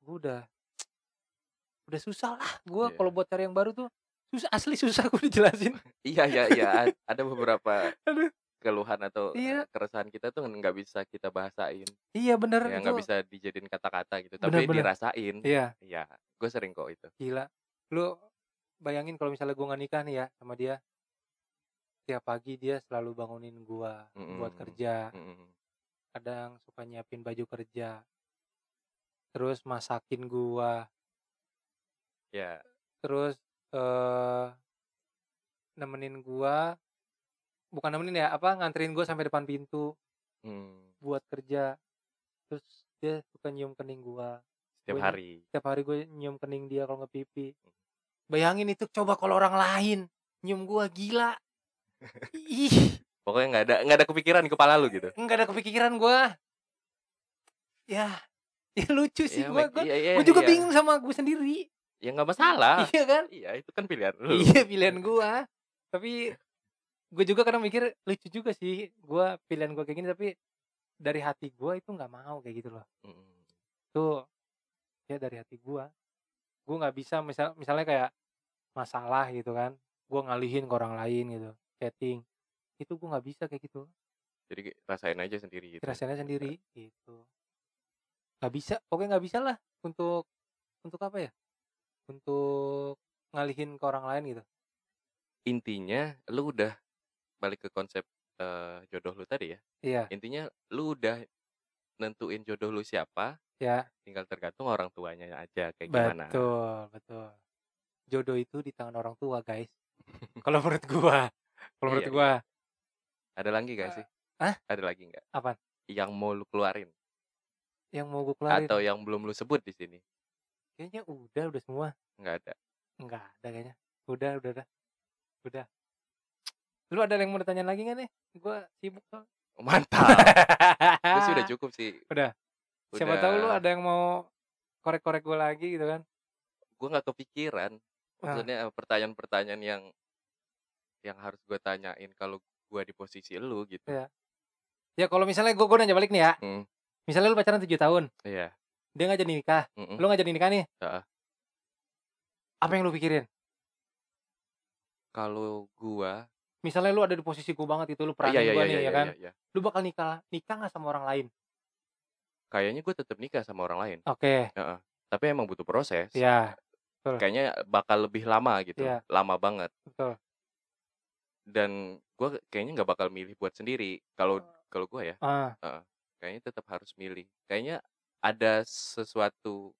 gue udah udah susah lah gue Iya. kalau buat cari yang baru tuh susah asli susah gue dijelasin Iya, iya, iya. Ad- Ada beberapa Aduh. keluhan atau Iya. eh, keresahan kita tuh nggak bisa kita bahasain. iya bener Ya itu nggak bisa dijadiin kata-kata gitu, tapi Bener-bener. dirasain. iya Iya, gue sering kok itu. Gila. Lu bayangin kalau misalnya gua nggak nikah nih ya sama dia. Tiap pagi dia selalu bangunin gua buat Mm-mm. kerja. Mm-mm. Kadang suka nyiapin baju kerja. Terus masakin gua. Ya, Terus eh nemenin gua. Bukan nemenin ya, apa nganterin gua sampai depan pintu mm, buat kerja. Terus dia suka nyium kening gua. setiap Gua hari. Setiap hari gue nyium kening dia kalau ngepipi. Bayangin itu coba kalau orang lain nyium gua gila. Ih, Pokoknya nggak ada nggak ada kepikiran di kepala lu gitu. nggak ada kepikiran gua. Ya, ya lucu sih Ya, gua. Gua, iya, iya, gua juga iya. bingung sama gue sendiri. Ya nggak masalah. Iya kan? Iya, itu kan pilihan lu. Iya pilihan gua. Tapi gue juga kadang mikir lucu juga sih. Gua pilihan gua kayak gini tapi dari hati gua itu nggak mau kayak gitu loh. Mm-mm. Tuh ya dari hati gua. Gua nggak bisa misal misalnya kayak masalah gitu kan. Gua ngalihin ke orang lain gitu. Chatting. Itu gua nggak bisa kayak gitu. Jadi rasain aja sendiri gitu. Rasanya sendiri gitu. Nggak bisa. Pokoknya nggak bisa lah untuk untuk apa ya? Untuk ngalihin ke orang lain gitu. Intinya lu udah balik ke konsep eh, jodoh lu tadi ya. Iya, Intinya lu udah nentuin jodoh lu siapa, ya. tinggal tergantung orang tuanya aja kayak gimana. Betul, betul. Jodoh itu di tangan orang tua, guys. Kalau menurut gua, kalau menurut Iya, gua, Ada lagi gak sih? hah? Ada lagi nggak? Apaan? Yang mau lu keluarin yang mau gua keluarin atau yang belum lu sebut di sini? kayaknya udah, udah semua. Nggak ada. Enggak ada kayaknya. Udah, udah, udah. Udah. Lu ada yang mau ditanyain lagi gak nih? Gua sibuk soalnya. Mantap. Gue sih udah cukup sih. Udah. Siapa tahu lu Udah. ada yang mau korek-korek gua lagi gitu kan? Gue nggak kepikiran. Maksudnya eh, pertanyaan-pertanyaan yang yang harus gue tanyain kalau gue di posisi lu gitu. Iya. Ya kalau misalnya gua, gua nanya balik nih ya. Hmm. Misalnya lu pacaran 7 tahun, Iya. dia nggak jadi nikah. Mm-mm. Lu nggak jadi nikah nih. Heeh. Apa yang lu pikirin? Kalau gua Misalnya lu ada di posisi gua banget itu, lu iya peranin iya gua iya nih iya ya kan, iya iya. lu bakal nikah nikah nggak sama orang lain? Kayaknya gue tetap nikah sama orang lain. Oke. Heeh. Tapi emang butuh proses. Iya, betul. Kayaknya bakal lebih lama gitu, Iya. lama banget. Betul. Dan gua kayaknya nggak bakal milih buat sendiri. Kalau kalau gua ya, Ah, heeh, kayaknya tetap harus milih. Kayaknya ada sesuatu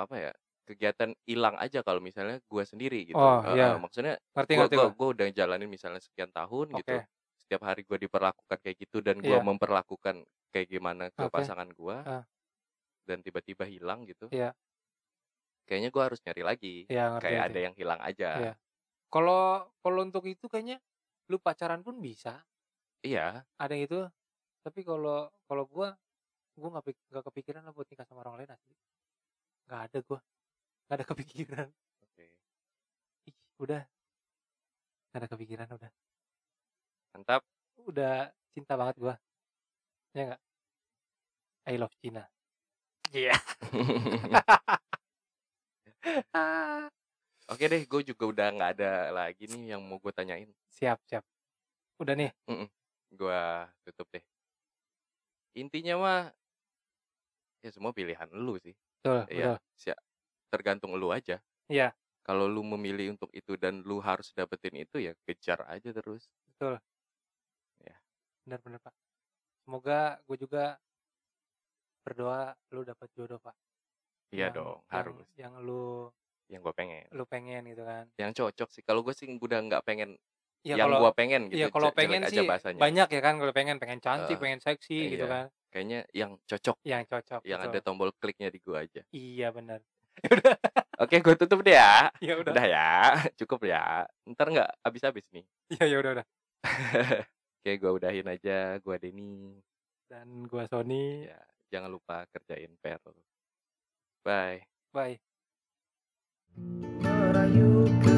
apa ya kegiatan hilang aja kalau misalnya gua sendiri gitu. Oh, Heeh, iya. Maksudnya gua gua. gua udah jalanin misalnya sekian tahun gitu. Oke. Setiap hari gua diperlakukan kayak gitu dan gua Iya. memperlakukan kayak gimana ke Oke. pasangan gua. Ah. Dan tiba-tiba hilang gitu. Iya. Kayaknya gua harus nyari lagi. Iya, ngerti Kayak ngerti. ada yang hilang aja. Iya. Kalau kalau untuk itu kayaknya lu pacaran pun bisa, Iya. ada yang itu. Tapi kalau kalau gua gua nggak nggak kepikiran lah buat nikah sama orang lain asli. Nggak ada gua. Nggak ada kepikiran. Oke. Ih, udah. Nggak ada kepikiran udah. Mantap. Udah cinta banget gua. Ya nggak? I love Cina. Iya. Oke deh, gue juga udah nggak ada lagi nih yang mau gue tanyain. siap, siap. Udah nih. Gue tutup deh. Intinya mah ya semua pilihan lu sih. Betul, Iya, betul. tergantung lu aja. Iya, Kalau lu memilih untuk itu dan lu harus dapetin itu ya kejar aja terus. betul. Ya. Benar-benar, Pak. Semoga gue juga berdoa lu dapat jodoh, Pak. Iya dong, yang- harus. Yang lu Yang gue pengen. lu pengen gitu kan. Yang cocok sih. Kalau gue sih udah nggak pengen Ya yang kalau gue pengen gitu. Iya kalau je- jelek pengen aja sih bahasanya. banyak ya kan kalau pengen pengen cantik, Eh, pengen seksi gitu iya. kan. Kayaknya yang cocok, Yang cocok. yang betul. ada tombol kliknya di gue aja. Iya benar. Oke, gue tutup deh ya. Ya udah. Udah ya, cukup ya. Ntar nggak habis-habis nih. Iya ya udah udah. Oke, gue udahin aja. Gue Denny. Dan gua Sony. Ya, jangan lupa kerjain PR. lu. Bye. Bye. merayu